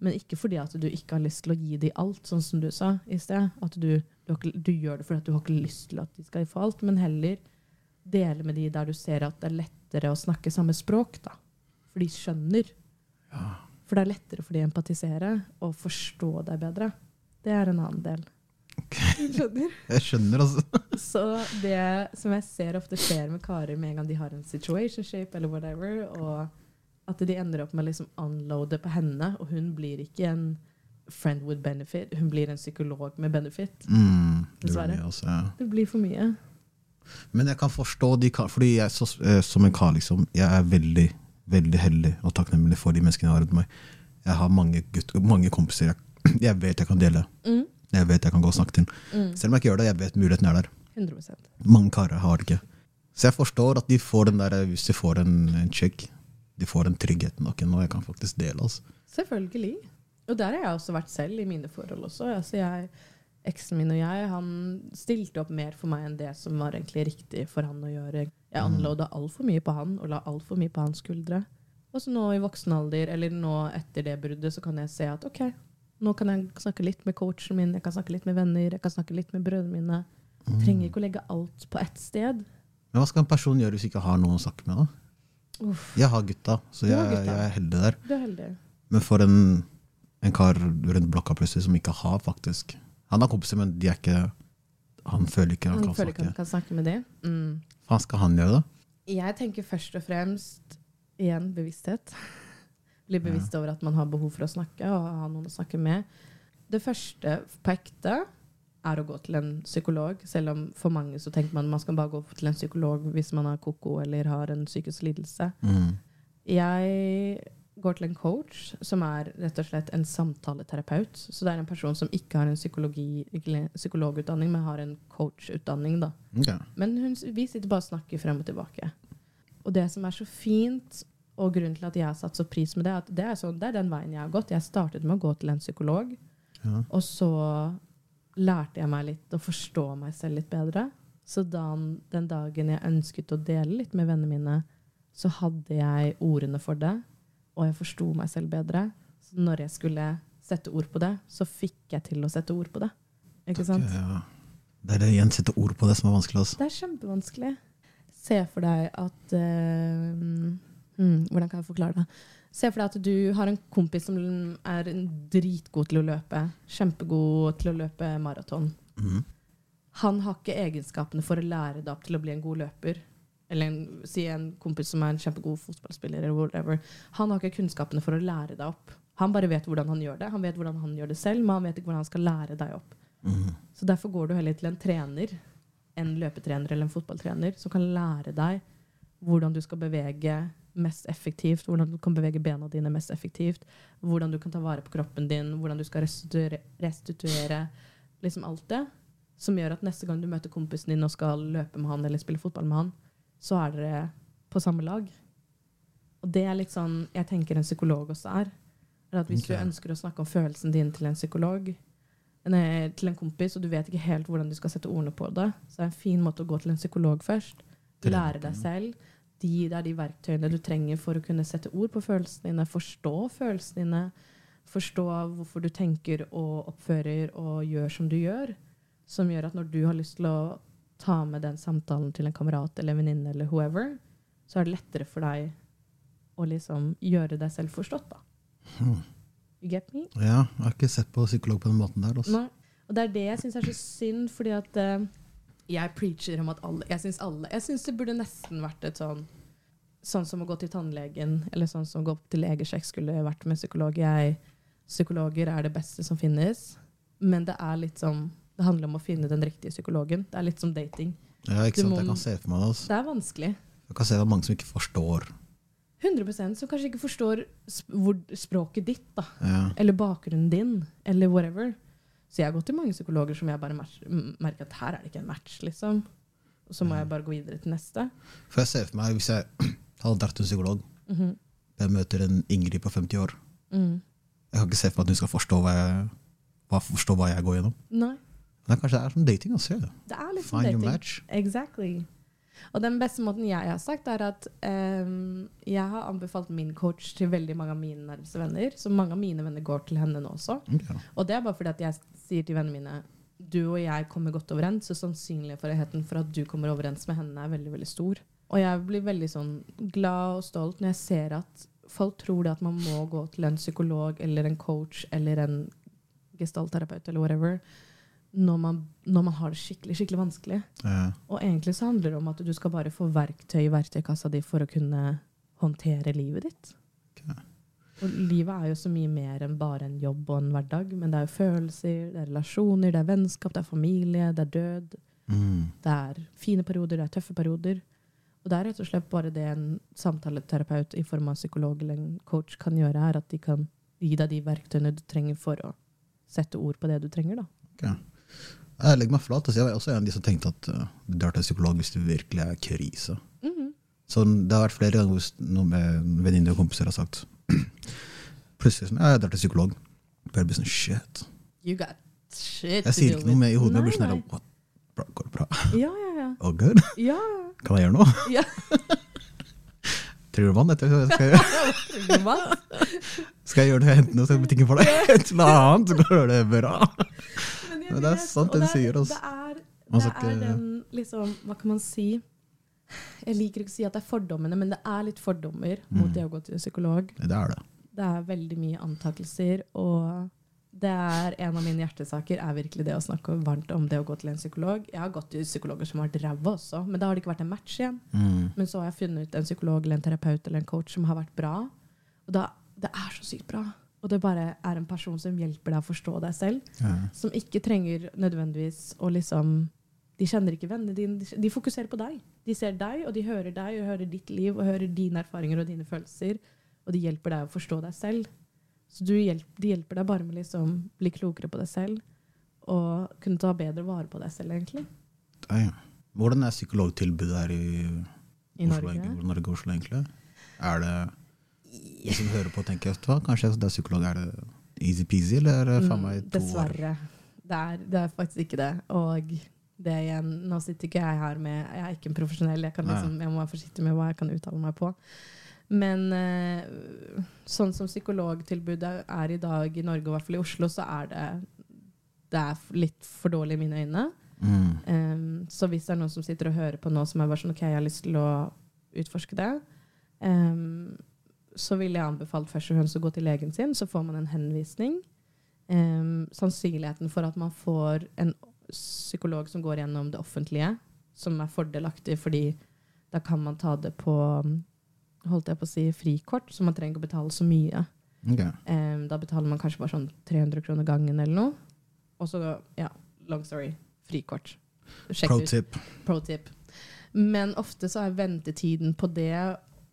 Men ikke fordi at du ikke har lyst til å gi dem alt, sånn som du sa i sted. At du, du, ikke, du gjør det fordi du har ikke lyst til at de skal få alt, men heller dele med de der du ser at det er lettere å snakke samme språk. da. For de skjønner. Ja. For det er lettere for de å empatisere og forstå deg bedre. Det er en annen del. Skjønner? Jeg skjønner, altså. Så det som jeg ser ofte skjer med karer med en gang de har en situationship eller whatever, og at de ender opp med å liksom unloade på henne, og hun blir ikke en friend with benefit, hun blir en psykolog med benefit. Mm, det Dessverre. blir altså, ja. Det blir for mye. Men jeg kan forstå de fordi jeg så, eh, som en kar, liksom, jeg er veldig, veldig heldig og takknemlig for de menneskene jeg har rundt meg. Jeg har mange, gutt, mange kompiser jeg, jeg vet jeg kan dele. Mm. Jeg vet jeg kan gå og snakke til. Mm. Selv om jeg ikke gjør det, jeg vet muligheten er der. 100 Mange karer har det ikke. Så jeg forstår at de får den der, hvis de får en, en check, de får den tryggheten. Ok, nå jeg kan faktisk dele. Altså. Selvfølgelig. Og der har jeg også vært selv i mine forhold også. Altså jeg, Eksen min og jeg han stilte opp mer for meg enn det som var egentlig riktig for han å gjøre. Jeg anlåda unloada altfor mye på han og la altfor mye på hans skuldre. Og så nå i voksen alder, eller nå etter det bruddet, så kan jeg se at ok, nå kan jeg snakke litt med coachen min, jeg kan snakke litt med venner, jeg kan snakke litt med brødrene mine. Jeg Trenger ikke å legge alt på ett sted. Men hva skal en person gjøre hvis ikke har noen å snakke med? da? Uff, Jeg har gutta, så jeg, gutta. jeg er heldig der. du er heldig. Men for en, en kar rundt blokka plutselig som ikke har, faktisk Han har kompiser, men de er ikke Han føler ikke han, Han kan føler ikke han kan snakke med dem. Mm. Hva skal han gjøre, da? Jeg tenker først og fremst igjen bevissthet. Bli bevisst over at man har behov for å snakke og ha noen å snakke med. Det første på ekte er å gå til en psykolog, selv om for mange så tenker man man skal bare gå til en psykolog hvis man har koko eller har en psykisk lidelse. Mm. Jeg går til en coach som er rett og slett en samtaleterapeut. Så det er en person som ikke har en psykologutdanning, men har en coachutdanning. da. Okay. Men hun, vi sitter bare og snakker frem og tilbake. Og det som er så fint, og grunnen til at jeg har satt så pris med det, at det er, så, det er den veien jeg har gått. Jeg startet med å gå til en psykolog, Ja. og så lærte jeg meg litt å forstå meg selv litt bedre. Så da, den dagen jeg ønsket å dele litt med vennene mine, så hadde jeg ordene for det, og jeg forsto meg selv bedre. Så når jeg skulle sette ord på det, så fikk jeg til å sette ord på det. Ikke sant? Ja. Det er det igjen, sette ord på det som er vanskelig. Også. Det er kjempevanskelig. Se for deg at uh, hmm, Hvordan kan jeg forklare det? Se for deg at du har en kompis som er dritgod til å løpe. Kjempegod til å løpe maraton. Mm. Han har ikke egenskapene for å lære deg opp til å bli en god løper. Eller en, si en kompis som er en kjempegod fotballspiller. eller whatever. Han har ikke kunnskapene for å lære deg opp. Han bare vet hvordan han gjør det. Han vet hvordan han gjør det selv, men han vet ikke hvordan han skal lære deg opp. Mm. Så derfor går du heller til en trener, en løpetrener eller en fotballtrener, som kan lære deg hvordan du skal bevege mest effektivt, hvordan du kan bevege bena dine mest effektivt, hvordan du kan ta vare på kroppen din, hvordan du skal restituere, restituere liksom alt det, som gjør at neste gang du møter kompisen din og skal løpe med han eller spille fotball med han, så er dere på samme lag. Og det er litt sånn jeg tenker en psykolog også er. er at hvis okay. du ønsker å snakke om følelsen din til en psykolog, til en kompis, og du vet ikke helt hvordan du skal sette ordene på det, så er det en fin måte å gå til en psykolog først. Lære deg selv. De, gir deg de verktøyene du trenger for å kunne sette ord på følelsene dine, forstå følelsene dine, forstå hvorfor du tenker og oppfører og gjør som du gjør, som gjør at når du har lyst til å ta med den samtalen til en kamerat eller en venninne eller whoever, så er det lettere for deg å liksom gjøre deg selv forstått, da. Hmm. You get me? Ja, jeg har ikke sett på psykolog på den måten der. Også. Nei. Og det er det jeg syns er så synd, fordi at eh, jeg preacher om at alle Jeg syns alle Jeg syns det burde nesten vært et sånn Sånn som å gå til tannlegen, eller sånn som å gå til legesjekk skulle vært med psykolog. Jeg, psykologer er det beste som finnes, men det er litt som Det handler om å finne den riktige psykologen. Det er litt som dating. Ja, ikke sant? må- Jeg kan se for meg. Altså. Det er vanskelig. Jeg kan se det er mange som ikke forstår. 100 som kanskje ikke forstår språket ditt, da. Ja. Eller bakgrunnen din, eller whatever. Så jeg har gått til mange psykologer som jeg bare merker at her er det ikke en match, liksom. Og så må jeg bare gå videre til neste. For jeg ser for meg, hvis jeg hadde vært en psykolog, Mhm. jeg møter en Ingrid på 50 år, mm. jeg kan ikke se for meg at hun skal forstå hva jeg, hva, forstå hva jeg går gjennom. Nei, Men kanskje det er som dating. Altså. det er litt Find your dating. match. Exactly. Og den beste måten jeg har sagt, er at um, jeg har anbefalt min coach til veldig mange av mine nærmeste venner. Så mange av mine venner går til henne nå også. Ok. Og det er bare fordi at jeg sier til vennene mine du og jeg kommer godt overens, så sannsynligheten for at du kommer overens med henne, er veldig veldig stor. Og jeg blir veldig sånn glad og stolt når jeg ser at folk tror det at man må gå til en psykolog eller en coach eller en gestaltterapeut eller whatever når man, når man har det skikkelig, skikkelig vanskelig. Ja. Og egentlig så handler det om at du skal bare få verktøy i verktøykassa di for å kunne håndtere livet ditt. Og livet er jo så mye mer enn bare en jobb og en hverdag. Men det er jo følelser, det er relasjoner, det er vennskap, det er familie, det er død. mm, Det er fine perioder, det er tøffe perioder. Og det er rett og slett bare det en samtaleterapeut i form av psykolog eller en coach kan gjøre, er at de kan gi deg de verktøyene du trenger for å sette ord på det du trenger. da. ok. Jeg legger meg flat. Jeg var også en av de som tenkte at uh, du drar til psykolog hvis det virkelig er krise. Mhm. Så det har vært flere ganger hvor noen med venninner og kompiser har sagt Plutselig sånn, jeg drar til psykolog. Bare blir sånn, shit. You got shit Jeg sier ikke noe med i hodet, men jeg blir sånn what? Bra, Går det bra? Ja, ja, ja. Oh, good? ja. Kan jeg gjøre noe? ja. Trenger du vann? Etter, skal, jeg, gjøre. skal jeg gjøre det? Hente noe så jeg butikken for deg? Et eller annet, så går det bra. Men, Men det er sant det du er- sier, altså. Det er, det er den liksom Hva kan man si? Jeg liker ikke å si at det er fordommene, men det er litt fordommer mot Mm. det å gå til psykolog. Det er det. Det er veldig mye antakelser, og det er en av mine hjertesaker er virkelig det å snakke varmt om det å gå til en psykolog. Jeg har gått til psykologer som har vært ræva også, men da har det ikke vært en match igjen. Mm. Men så har jeg funnet ut en psykolog eller en terapeut eller en coach som har vært bra. Og da, det er så sykt bra. Og det bare er en person som hjelper deg å forstå deg selv. Ja. Som ikke trenger nødvendigvis å liksom De kjenner ikke vennene dine, de, de fokuserer på deg. De ser deg, og de hører deg, og hører ditt liv, og hører dine erfaringer og dine følelser. Og de hjelper deg å forstå deg selv. Så du hjelp, de hjelper deg bare med liksom bli klokere på deg selv. Og kunne ta bedre vare på deg selv, egentlig. Damn. Hvordan er psykologtilbudet her i, I Oslo, Norge. Norge og Oslo, egentlig? Er det de som hører på, tenker hva, kanskje det er psykolog, er det easy-peasy, eller er det faen meg to år? Dessverre. Det er, det er faktisk ikke det. Og det igjen, nå sitter ikke jeg her med Jeg er ikke en profesjonell, jeg, kan liksom, jeg må være forsiktig med hva jeg kan uttale meg på. Men eh, sånn som psykologtilbudet er i dag i Norge, og i hvert fall i Oslo, så er det det er litt for dårlig i mine øyne. Mm. Um, så hvis det er noen som sitter og hører på nå som er bare sånn, ok, jeg har lyst til å utforske det, um, så ville jeg anbefalt først og fremst å gå til legen sin, så får man en henvisning. Um, sannsynligheten for at man får en psykolog som går gjennom det offentlige, som er fordelaktig, fordi da kan man ta det på holdt jeg på å si, frikort, så man trenger ikke å betale så mye. Okay. Um, da betaler man kanskje bare sånn 300 kroner gangen eller noe. Og så, ja, long story, frikort. Sjekk Pro tip. Pro tip. Men ofte så er ventetiden på det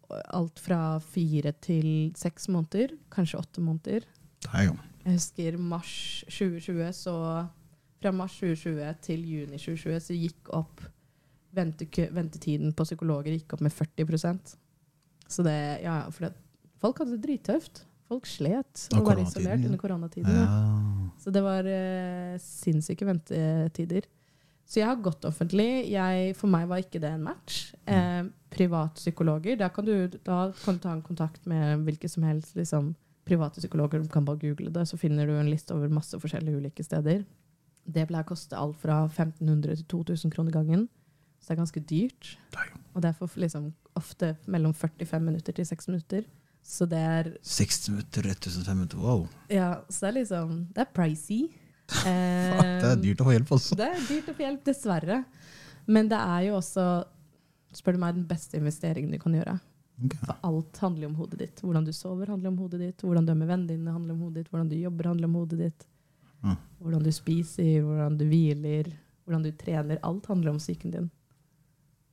alt fra fire til seks måneder. Kanskje åtte måneder. Damn. Jeg husker mars 2020, så fra mars 2020 til juni 2020 så gikk opp ventetiden på psykologer gikk opp med 40% Så det, ja, for det, folk hadde det drittøft. Folk slet Og var isolert under koronatiden. ja. Ja. Så det var eh, sinnssyke ventetider. Så jeg har gått offentlig. Jeg, for meg var ikke det en match. Eh, Privatpsykologer, da kan, du, da kan du ta en kontakt med hvilke som helst liksom, private psykologer. Du kan bare google det, så finner du en liste over masse forskjellige ulike steder. Det pleier å koste alt fra 1500 til 2000 kroner gangen. Så det er ganske dyrt. Og det er for liksom, ofte mellom 45 minutter til 6 minutter. Så det er 60 minutter, 1500, wow. ja, så det er liksom Det er pricy. Eh, det er dyrt å få hjelp, også. Det er dyrt å få hjelp, dessverre. Men det er jo også, spør du meg, den beste investeringen du kan gjøre. Okay. For alt handler jo om hodet ditt. Hvordan du sover, handler om hodet ditt. Hvordan du er med vennene dine, handler om hodet ditt. Hvordan du jobber, handler om hodet ditt. Ja. Hvordan du spiser, hvordan du hviler, hvordan du trener. Alt handler om psyken din.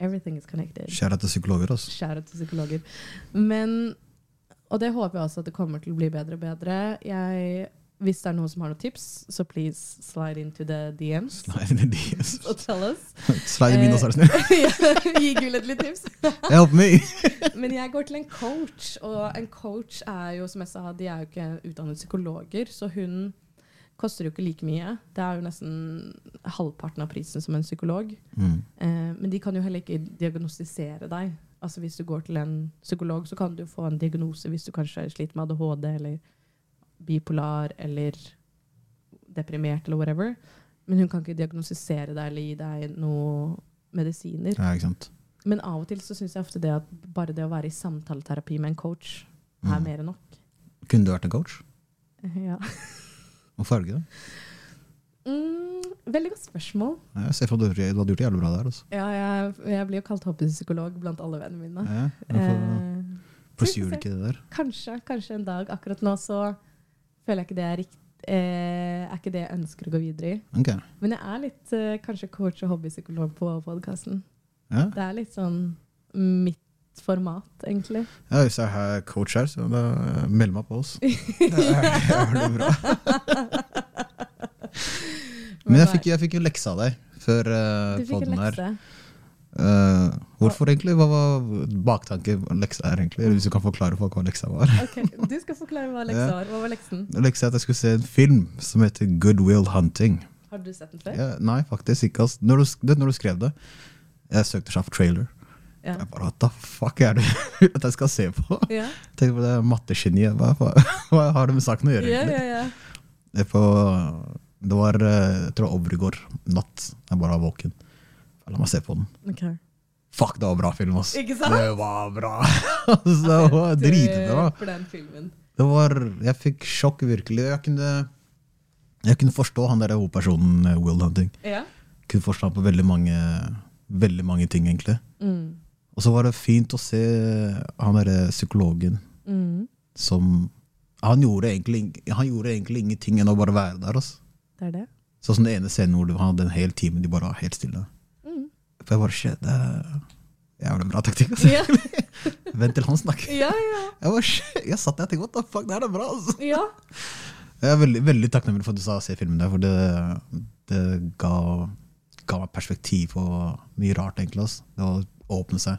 Everything is connected. Kjære til psykologer, altså. Kjære til psykologer. Men, og det håper jeg også at det kommer til å bli bedre og bedre. Jeg, hvis det er noen som har noen tips, så please slide into the DMs Slide in the DMs. og tell us. Slide i mine, så er du snill. Gi Gull et lite tips. Help me! Men jeg går til en coach, og en coach er jo, som jeg sa, de er jo ikke utdannet psykologer, så hun koster jo ikke like mye. Det er jo nesten halvparten av prisen som en psykolog. Mm. Eh, men de kan jo heller ikke diagnostisere deg. Altså Hvis du går til en psykolog, så kan du få en diagnose hvis du kanskje sliter med ADHD eller bipolar eller deprimert eller whatever. Men hun kan ikke diagnostisere deg eller gi deg noen medisiner. Ja, ikke sant. Men av og til så syns jeg ofte det at bare det å være i samtaleterapi med en coach er Mm. mer enn nok. Kunne du vært en coach? Ja. Og farge, da? Mm, Veldig godt spørsmål. Jeg ser for du, hadde gjort det jævlig bra der. Altså. Ja, jeg, jeg blir jo kalt hobbypsykolog blant alle vennene mine. Ja, hvorfor Eh, du ikke det der? kanskje, kanskje en dag. Akkurat nå så føler jeg ikke det er riktig. eh, er ikke det jeg ønsker å gå videre i. Okay. Men jeg er litt eh, kanskje coach og hobbypsykolog på podkasten. Ja. Det er litt sånn mitt format, egentlig. ja, hvis jeg er coach her, så eh, meld meg på oss. Det er det bra. Men jeg fikk, jeg fikk jo lekse av deg før uh, Du fikk en her. Eh, hvorfor egentlig? Hva var baktanken leksa her, egentlig? Hvis du kan forklare folk hva leksa var. okay, Du skal forklare hva leksa var. Hva var leksen? Leksa er at jeg skulle se en film som heter Good Will Hunting. Har du sett den før? Ja, nei, faktisk ikke. Når du, når du skrev det, jeg søkte seg for trailer. Ja. Jeg bare, What the fuck er det at jeg skal se på? Ja, Tenk på det mattegeniet. Hva, hva, har det med saken å gjøre? ja, egentlig? ja. ja. Det, er på, det var jeg tror over i går natt. Jeg bare var våken. La meg se på den. Okay. Fuck, det var bra film, ass. Ikke sant? Det var bra! altså, det var dritbra. For den filmen. Det var, jeg fikk sjokk, virkelig. Jeg kunne, jeg kunne forstå han der hovedpersonen, eh, Will Hunting. Ja. Kunne forstå han på veldig mange, veldig mange ting, egentlig. Mm. Og så var det fint å se han derre psykologen Mm. som han gjorde, egentlig, han gjorde egentlig ingenting enn å bare være der. Altså. Det er det. Sånn som den ene scenen hvor han hadde en hel time de bare var helt stille. Mm. For jeg bare shit, det er jævlig bra taktikk. Altså. Ja. Vent til han snakker. ja, ja. Jeg, bare, jeg satt der og tenkte what the fuck, det er bra. Altså. Ja. Jeg er veldig, veldig takknemlig for at du sa se filmen der, for det, det ga, ga meg perspektiv på mye rart, egentlig. Altså. Det å åpne seg.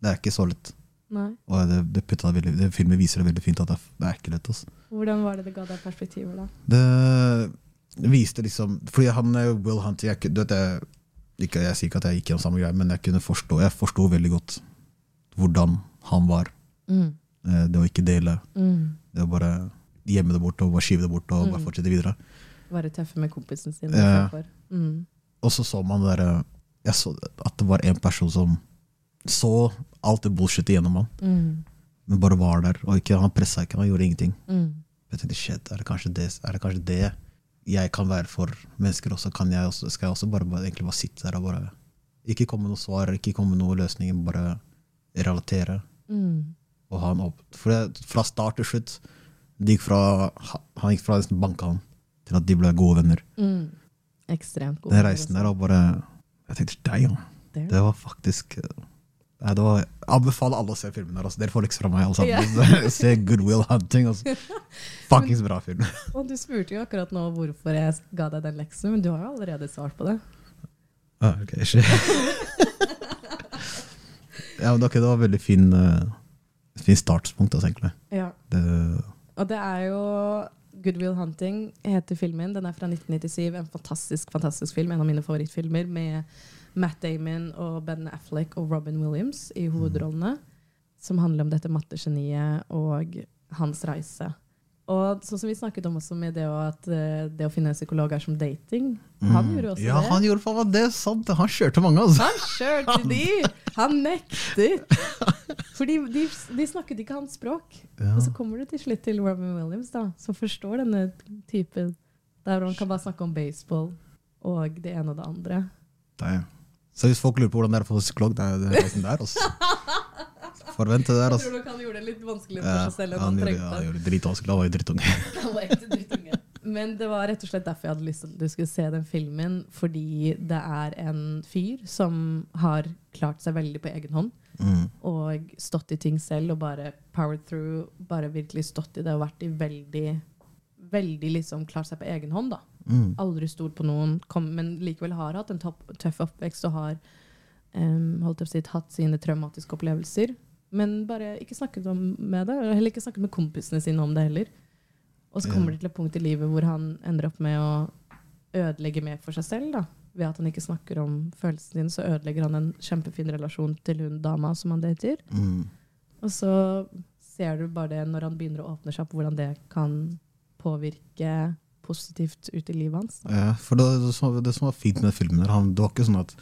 Det er ikke så lett. Nei. Og det, det, putta veldig, det filmen viser det veldig fint at det, er- det er ikke lett. Altså. Hvordan var det det ga deg perspektiver, da? Det viste liksom Fordi han er Will Hunt jeg, du vet, jeg, ikke, jeg sier ikke at jeg gikk gjennom samme greie, men jeg kunne forstå Jeg forsto veldig godt hvordan han var. Mm. Eh, Det å ikke dele. Mm. Det å bare gjemme det bort og bare skyve det bort og bare Mm. fortsette videre. Være tøffe med kompisen sin. Eh. Mm. Og så så man det der, så at det var en person som så alt det bullshitet gjennom han, Mm. men bare var der. Og ikke, han pressa ikke, han gjorde ingenting. Mm. Jeg tenkte, shit, er det kanskje det, det, kanskje det jeg kan være for mennesker også? Kan jeg også skal jeg også bare, bare, egentlig bare sitte der og bare Ikke komme med noe svar, ikke komme med noen løsninger, bare relatere Mm. og ha en åpen For det, fra start til slutt de gikk fra, Han gikk fra nesten banka han til at de ble gode venner. Mm. Ekstremt gode Den reisen der og bare Jeg tenkte, deg, ja. Det var faktisk Nei, det var, anbefaler alle å se filmen. her altså. Dere får liksom fra meg. alle sammen. Se Good Will Hunting. Altså. Fuckings bra film. Og du spurte jo akkurat nå hvorfor jeg ga deg den leksen, men du har jo allerede svart på det. Ah, ok, shit. ja, men okay, det var veldig fin, uh, fin startpunkt, altså, egentlig. Ja. Det, Og det er jo Good Will Hunting heter filmen. Den er fra 1997. En fantastisk fantastisk film. En av mine favorittfilmer med Matt Damon og Ben Affleck og Robin Williams i hovedrollene. Som handler om dette mattegeniet og hans reise. Og sånn som vi snakket om også med det, at eh, det å finne en psykolog er som dating. Han Mm. gjorde også ja, det. han gjorde for det. er Sant. Han kjørte mange, altså. Han kjørte de! Han nektet! Fordi de, de snakket ikke hans språk. Ja. Og så kommer du til slutt til Robin Williams, da, som forstår denne typen der han kan bare snakke om baseball og det ene og det andre. Damn. Så hvis folk lurer på hvordan det er å få psykolog, det er reisen der, altså. Forvente det der, altså. Jeg tror nok han gjorde det litt vanskelig for seg selv Ja, han han gjorde, ja, han gjorde det dritvanskelig. Han var jo drittunge. Han var ekte drittunge. Men det var rett og slett derfor jeg hadde lyst til at du skulle se den filmen. Fordi det er en fyr som har klart seg veldig på egen hånd. Mm. Og stått i ting selv og bare powered through. Bare virkelig stått i det og vært i veldig Veldig liksom klart seg på egen hånd. da. Mm. Aldri stolt på noen, kom, men likevel har hatt en topp, tøff oppvekst og har um, holdt opp sitt, hatt sine traumatiske opplevelser. Men bare ikke snakket om med det, og heller ikke snakket med kompisene sine om det heller. Og så kommer Ja. det til et punkt i livet hvor han ender opp med å ødelegge mer for seg selv. da. Ved at han ikke snakker om følelsene dine, så ødelegger han en kjempefin relasjon til hun dama som han dater. Mm. Og så ser du bare det når han begynner å åpne seg opp, hvordan det kan påvirke positivt ut i livet hans. Da. Ja, for det, det, som, det som var fint med filmen, der, han, det var ikke sånn at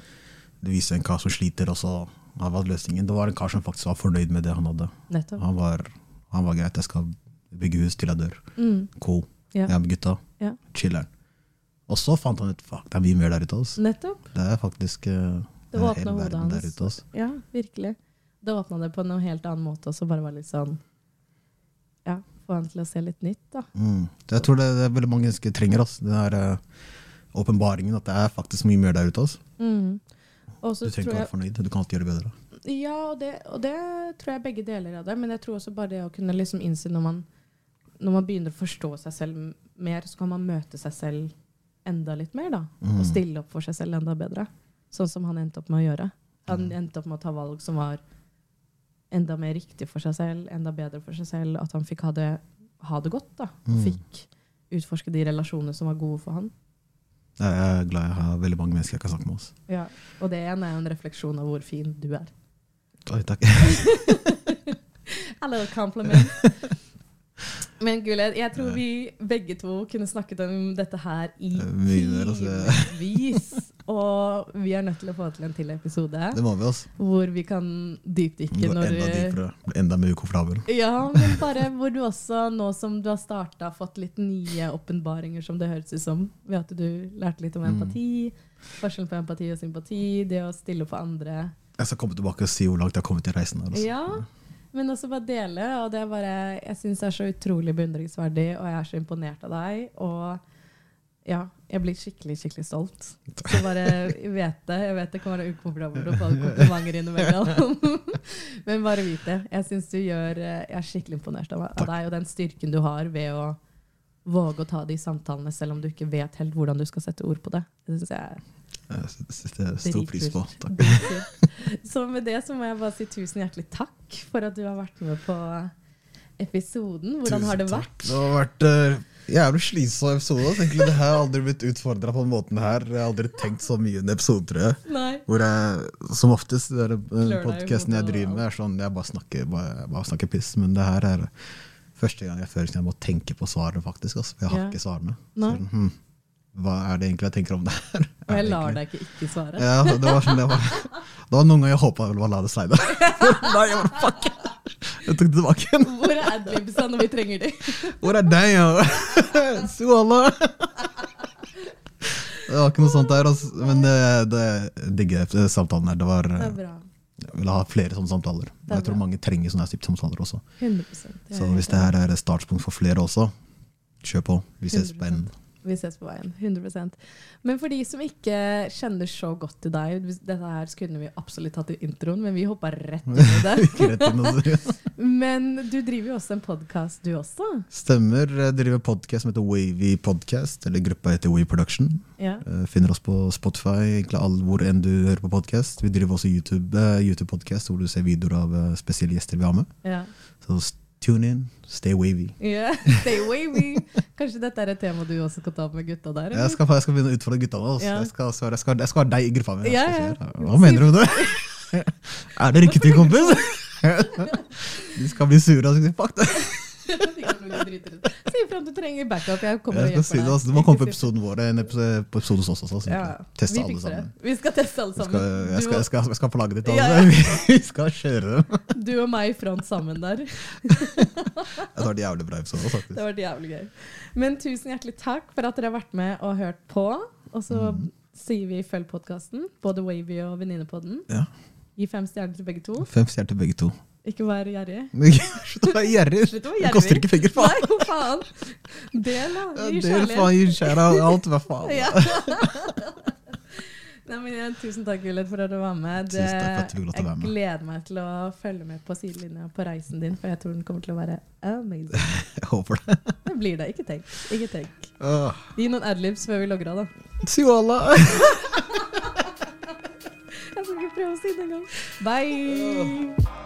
det viste en kar som sliter, og så han var løsningen. Det var en kar som faktisk var fornøyd med det han hadde. Nettopp. Han var, han var greit, jeg skal bygge hus til jeg dør. Mm. Cool. Ja. Jeg er med gutta. Ja. Chiller'n. Og så fant han ut fuck, det er mye mer der ute. Altså. Nettopp. Det er faktisk eh, Det en åpna hel hodet verden der ute. Altså. Ja, virkelig. Det åpna det på en helt annen måte, og så bare var litt sånn få han til å se litt nytt, da. Mm. Jeg tror det, det er veldig mange mennesker trenger altså. den her åpenbaringen åpenbaringen, at det er faktisk mye mer der ute. Altså. Mm. Også Du trenger ikke å være fornøyd, du kan alltid gjøre det bedre. Ja, og det, og det tror jeg begge deler av det. Men jeg tror også bare det å kunne liksom innse når man, når man begynner å forstå seg selv mer, så kan man møte seg selv enda litt mer, da. Mm. Og stille opp for seg selv enda bedre. Sånn som han endte opp med å gjøre. Han Mm. endte opp med å ta valg som var enda mer riktig for seg selv, enda bedre for seg selv. At han fikk ha det, ha det godt, da. Mm. Fikk utforske de relasjonene som var gode for han. Jeg er glad jeg har veldig mange mennesker jeg kan snakke med. oss. Ja. Og det ene er jo en refleksjon av hvor fin du er. Oi, takk. A little compliment. Men Guled, jeg tror vi begge to kunne snakket om dette her i altså. timevis. Og vi er nødt til å få til en til episode Det må vi, også. hvor vi kan dypdykke når enda dypere, enda mer ukomfortabel. Ja, men bare hvor du også, nå som du har starta, fått litt nye åpenbaringer, som det høres ut som, ved at du lærte litt om Mm. empati, forskjellen på empati og sympati, det å stille opp for andre. Jeg skal komme tilbake og si hvor langt jeg har kommet i reisen. her. også. Ja, men også bare dele. Og det er bare, jeg syns det er så utrolig beundringsverdig, og jeg er så imponert av deg. Og ja, jeg blir skikkelig, skikkelig stolt. Så bare vet det. Jeg vet det kan være ukomfortabelt å få komplimenter innimellom. Men bare vit det. Jeg synes du gjør Jeg er skikkelig imponert av, Takk. deg og den styrken du har ved å våge å ta de samtalene selv om du ikke vet helt hvordan du skal sette ord på det. Det syns jeg er Jeg setter stor pris på. Takk. Så med det så må jeg bare si tusen hjertelig takk for at du har vært med på episoden. Hvordan har det vært? takk. Det har vært uh, jævlig slitsom episode. Egentlig, det her har aldri blitt utfordra på den måten her. Jeg har aldri tenkt så mye en episode, tror jeg. Nei. Hvor jeg, som oftest, den podkasten jeg driver med, er sånn jeg bare snakker, bare, bare snakker piss. Men det her er første gang jeg føler at jeg må tenke på svaret, faktisk. Altså. Jeg har Ja. ikke svarene. Nei. Så, hm, hva er det egentlig jeg tenker om det her? Og jeg lar deg ikke ikke svare. Ja, det var sånn det var. Det var noen ganger jeg håpa jeg bare la det slide. Nei, jeg bare fuck Jeg tok det tilbake igjen. Hvor er adlibsa når vi trenger dem? Hvor er deg, ja? Suala! Det var ikke noe sånt der, altså. men det, det digger jeg samtalen her. Det var, Det er jeg vil ha flere sånne samtaler. Er jeg tror mange trenger sånne type samtaler også. 100 det er Så hvis det her er startpunkt for flere også, kjør på. Vi ses på en Vi ses på veien. 100% Men for de som ikke kjenner så godt til deg Dette her kunne vi absolutt hatt i introen, men vi hoppa rett inn i det. Men du driver jo også en podkast, du også? Stemmer. Jeg driver podcast som heter Wavy Podcast, eller gruppa heter Wave Production. Ja. Eh, Finner oss på Spotify, egentlig all, hvor enn du hører på podcast. Vi driver også YouTube-podkast, YouTube-podcast hvor du ser videoer av eh, spesielle gjester vi har med. ja. Så tune in, stay wavy. Yeah, Stay wavy. Kanskje dette er et tema du også skal ta opp med gutta der? Jeg skal, jeg skal begynne å utfordre gutta nå. altså. Ja. Jeg, skal, jeg, skal, jeg skal ha deg i gruppa mi. Yeah, det. Hva mener du med det? Er det riktig, kompis? De skal bli sure. og si, Fuck det. Si ifra om du trenger backup. Jeg kommer Jeg og hjelper si det, deg. altså. Du må komme på episoden vår. En episode, på episoden hos oss også. Så Ja, Teste alle sammen. det. Vi skal teste alle sammen. skal, jeg, skal, jeg, skal, jeg skal på laget ditt. Ja, Altså. Vi skal kjøre dem. Du og meg i front sammen der. Det var vært jævlig bra episode. faktisk. Det har vært jævlig gøy. Men tusen hjertelig takk for at dere har vært med og hørt på. Og så mm. sier vi følg podkasten, både Wavy og Venninnepodden. Ja. Gi fem stjerner til begge to. Fem stjerner til begge to. Ikke vær gjerrig. Slutt å være gjerrig! Slutt å være Det koster ikke penger, faen! Nei, hva faen! Del, da. Ja, Gi Del faen, kjærlighet. gi kjærlighet. alt, hva faen. Ja. Nei, men igjen, tusen takk, Gullet, for at du var med. At du lov være jeg med. gleder meg til å følge med på sidelinja på reisen din, for jeg tror den kommer til å være amazing. Jeg håper det. Det blir det. Ikke tenk. Ikke tenk. Uh. Gi noen adlibs før vi logger av, da. Suala! Jeg skal ikke prøve å si det engang. Bye!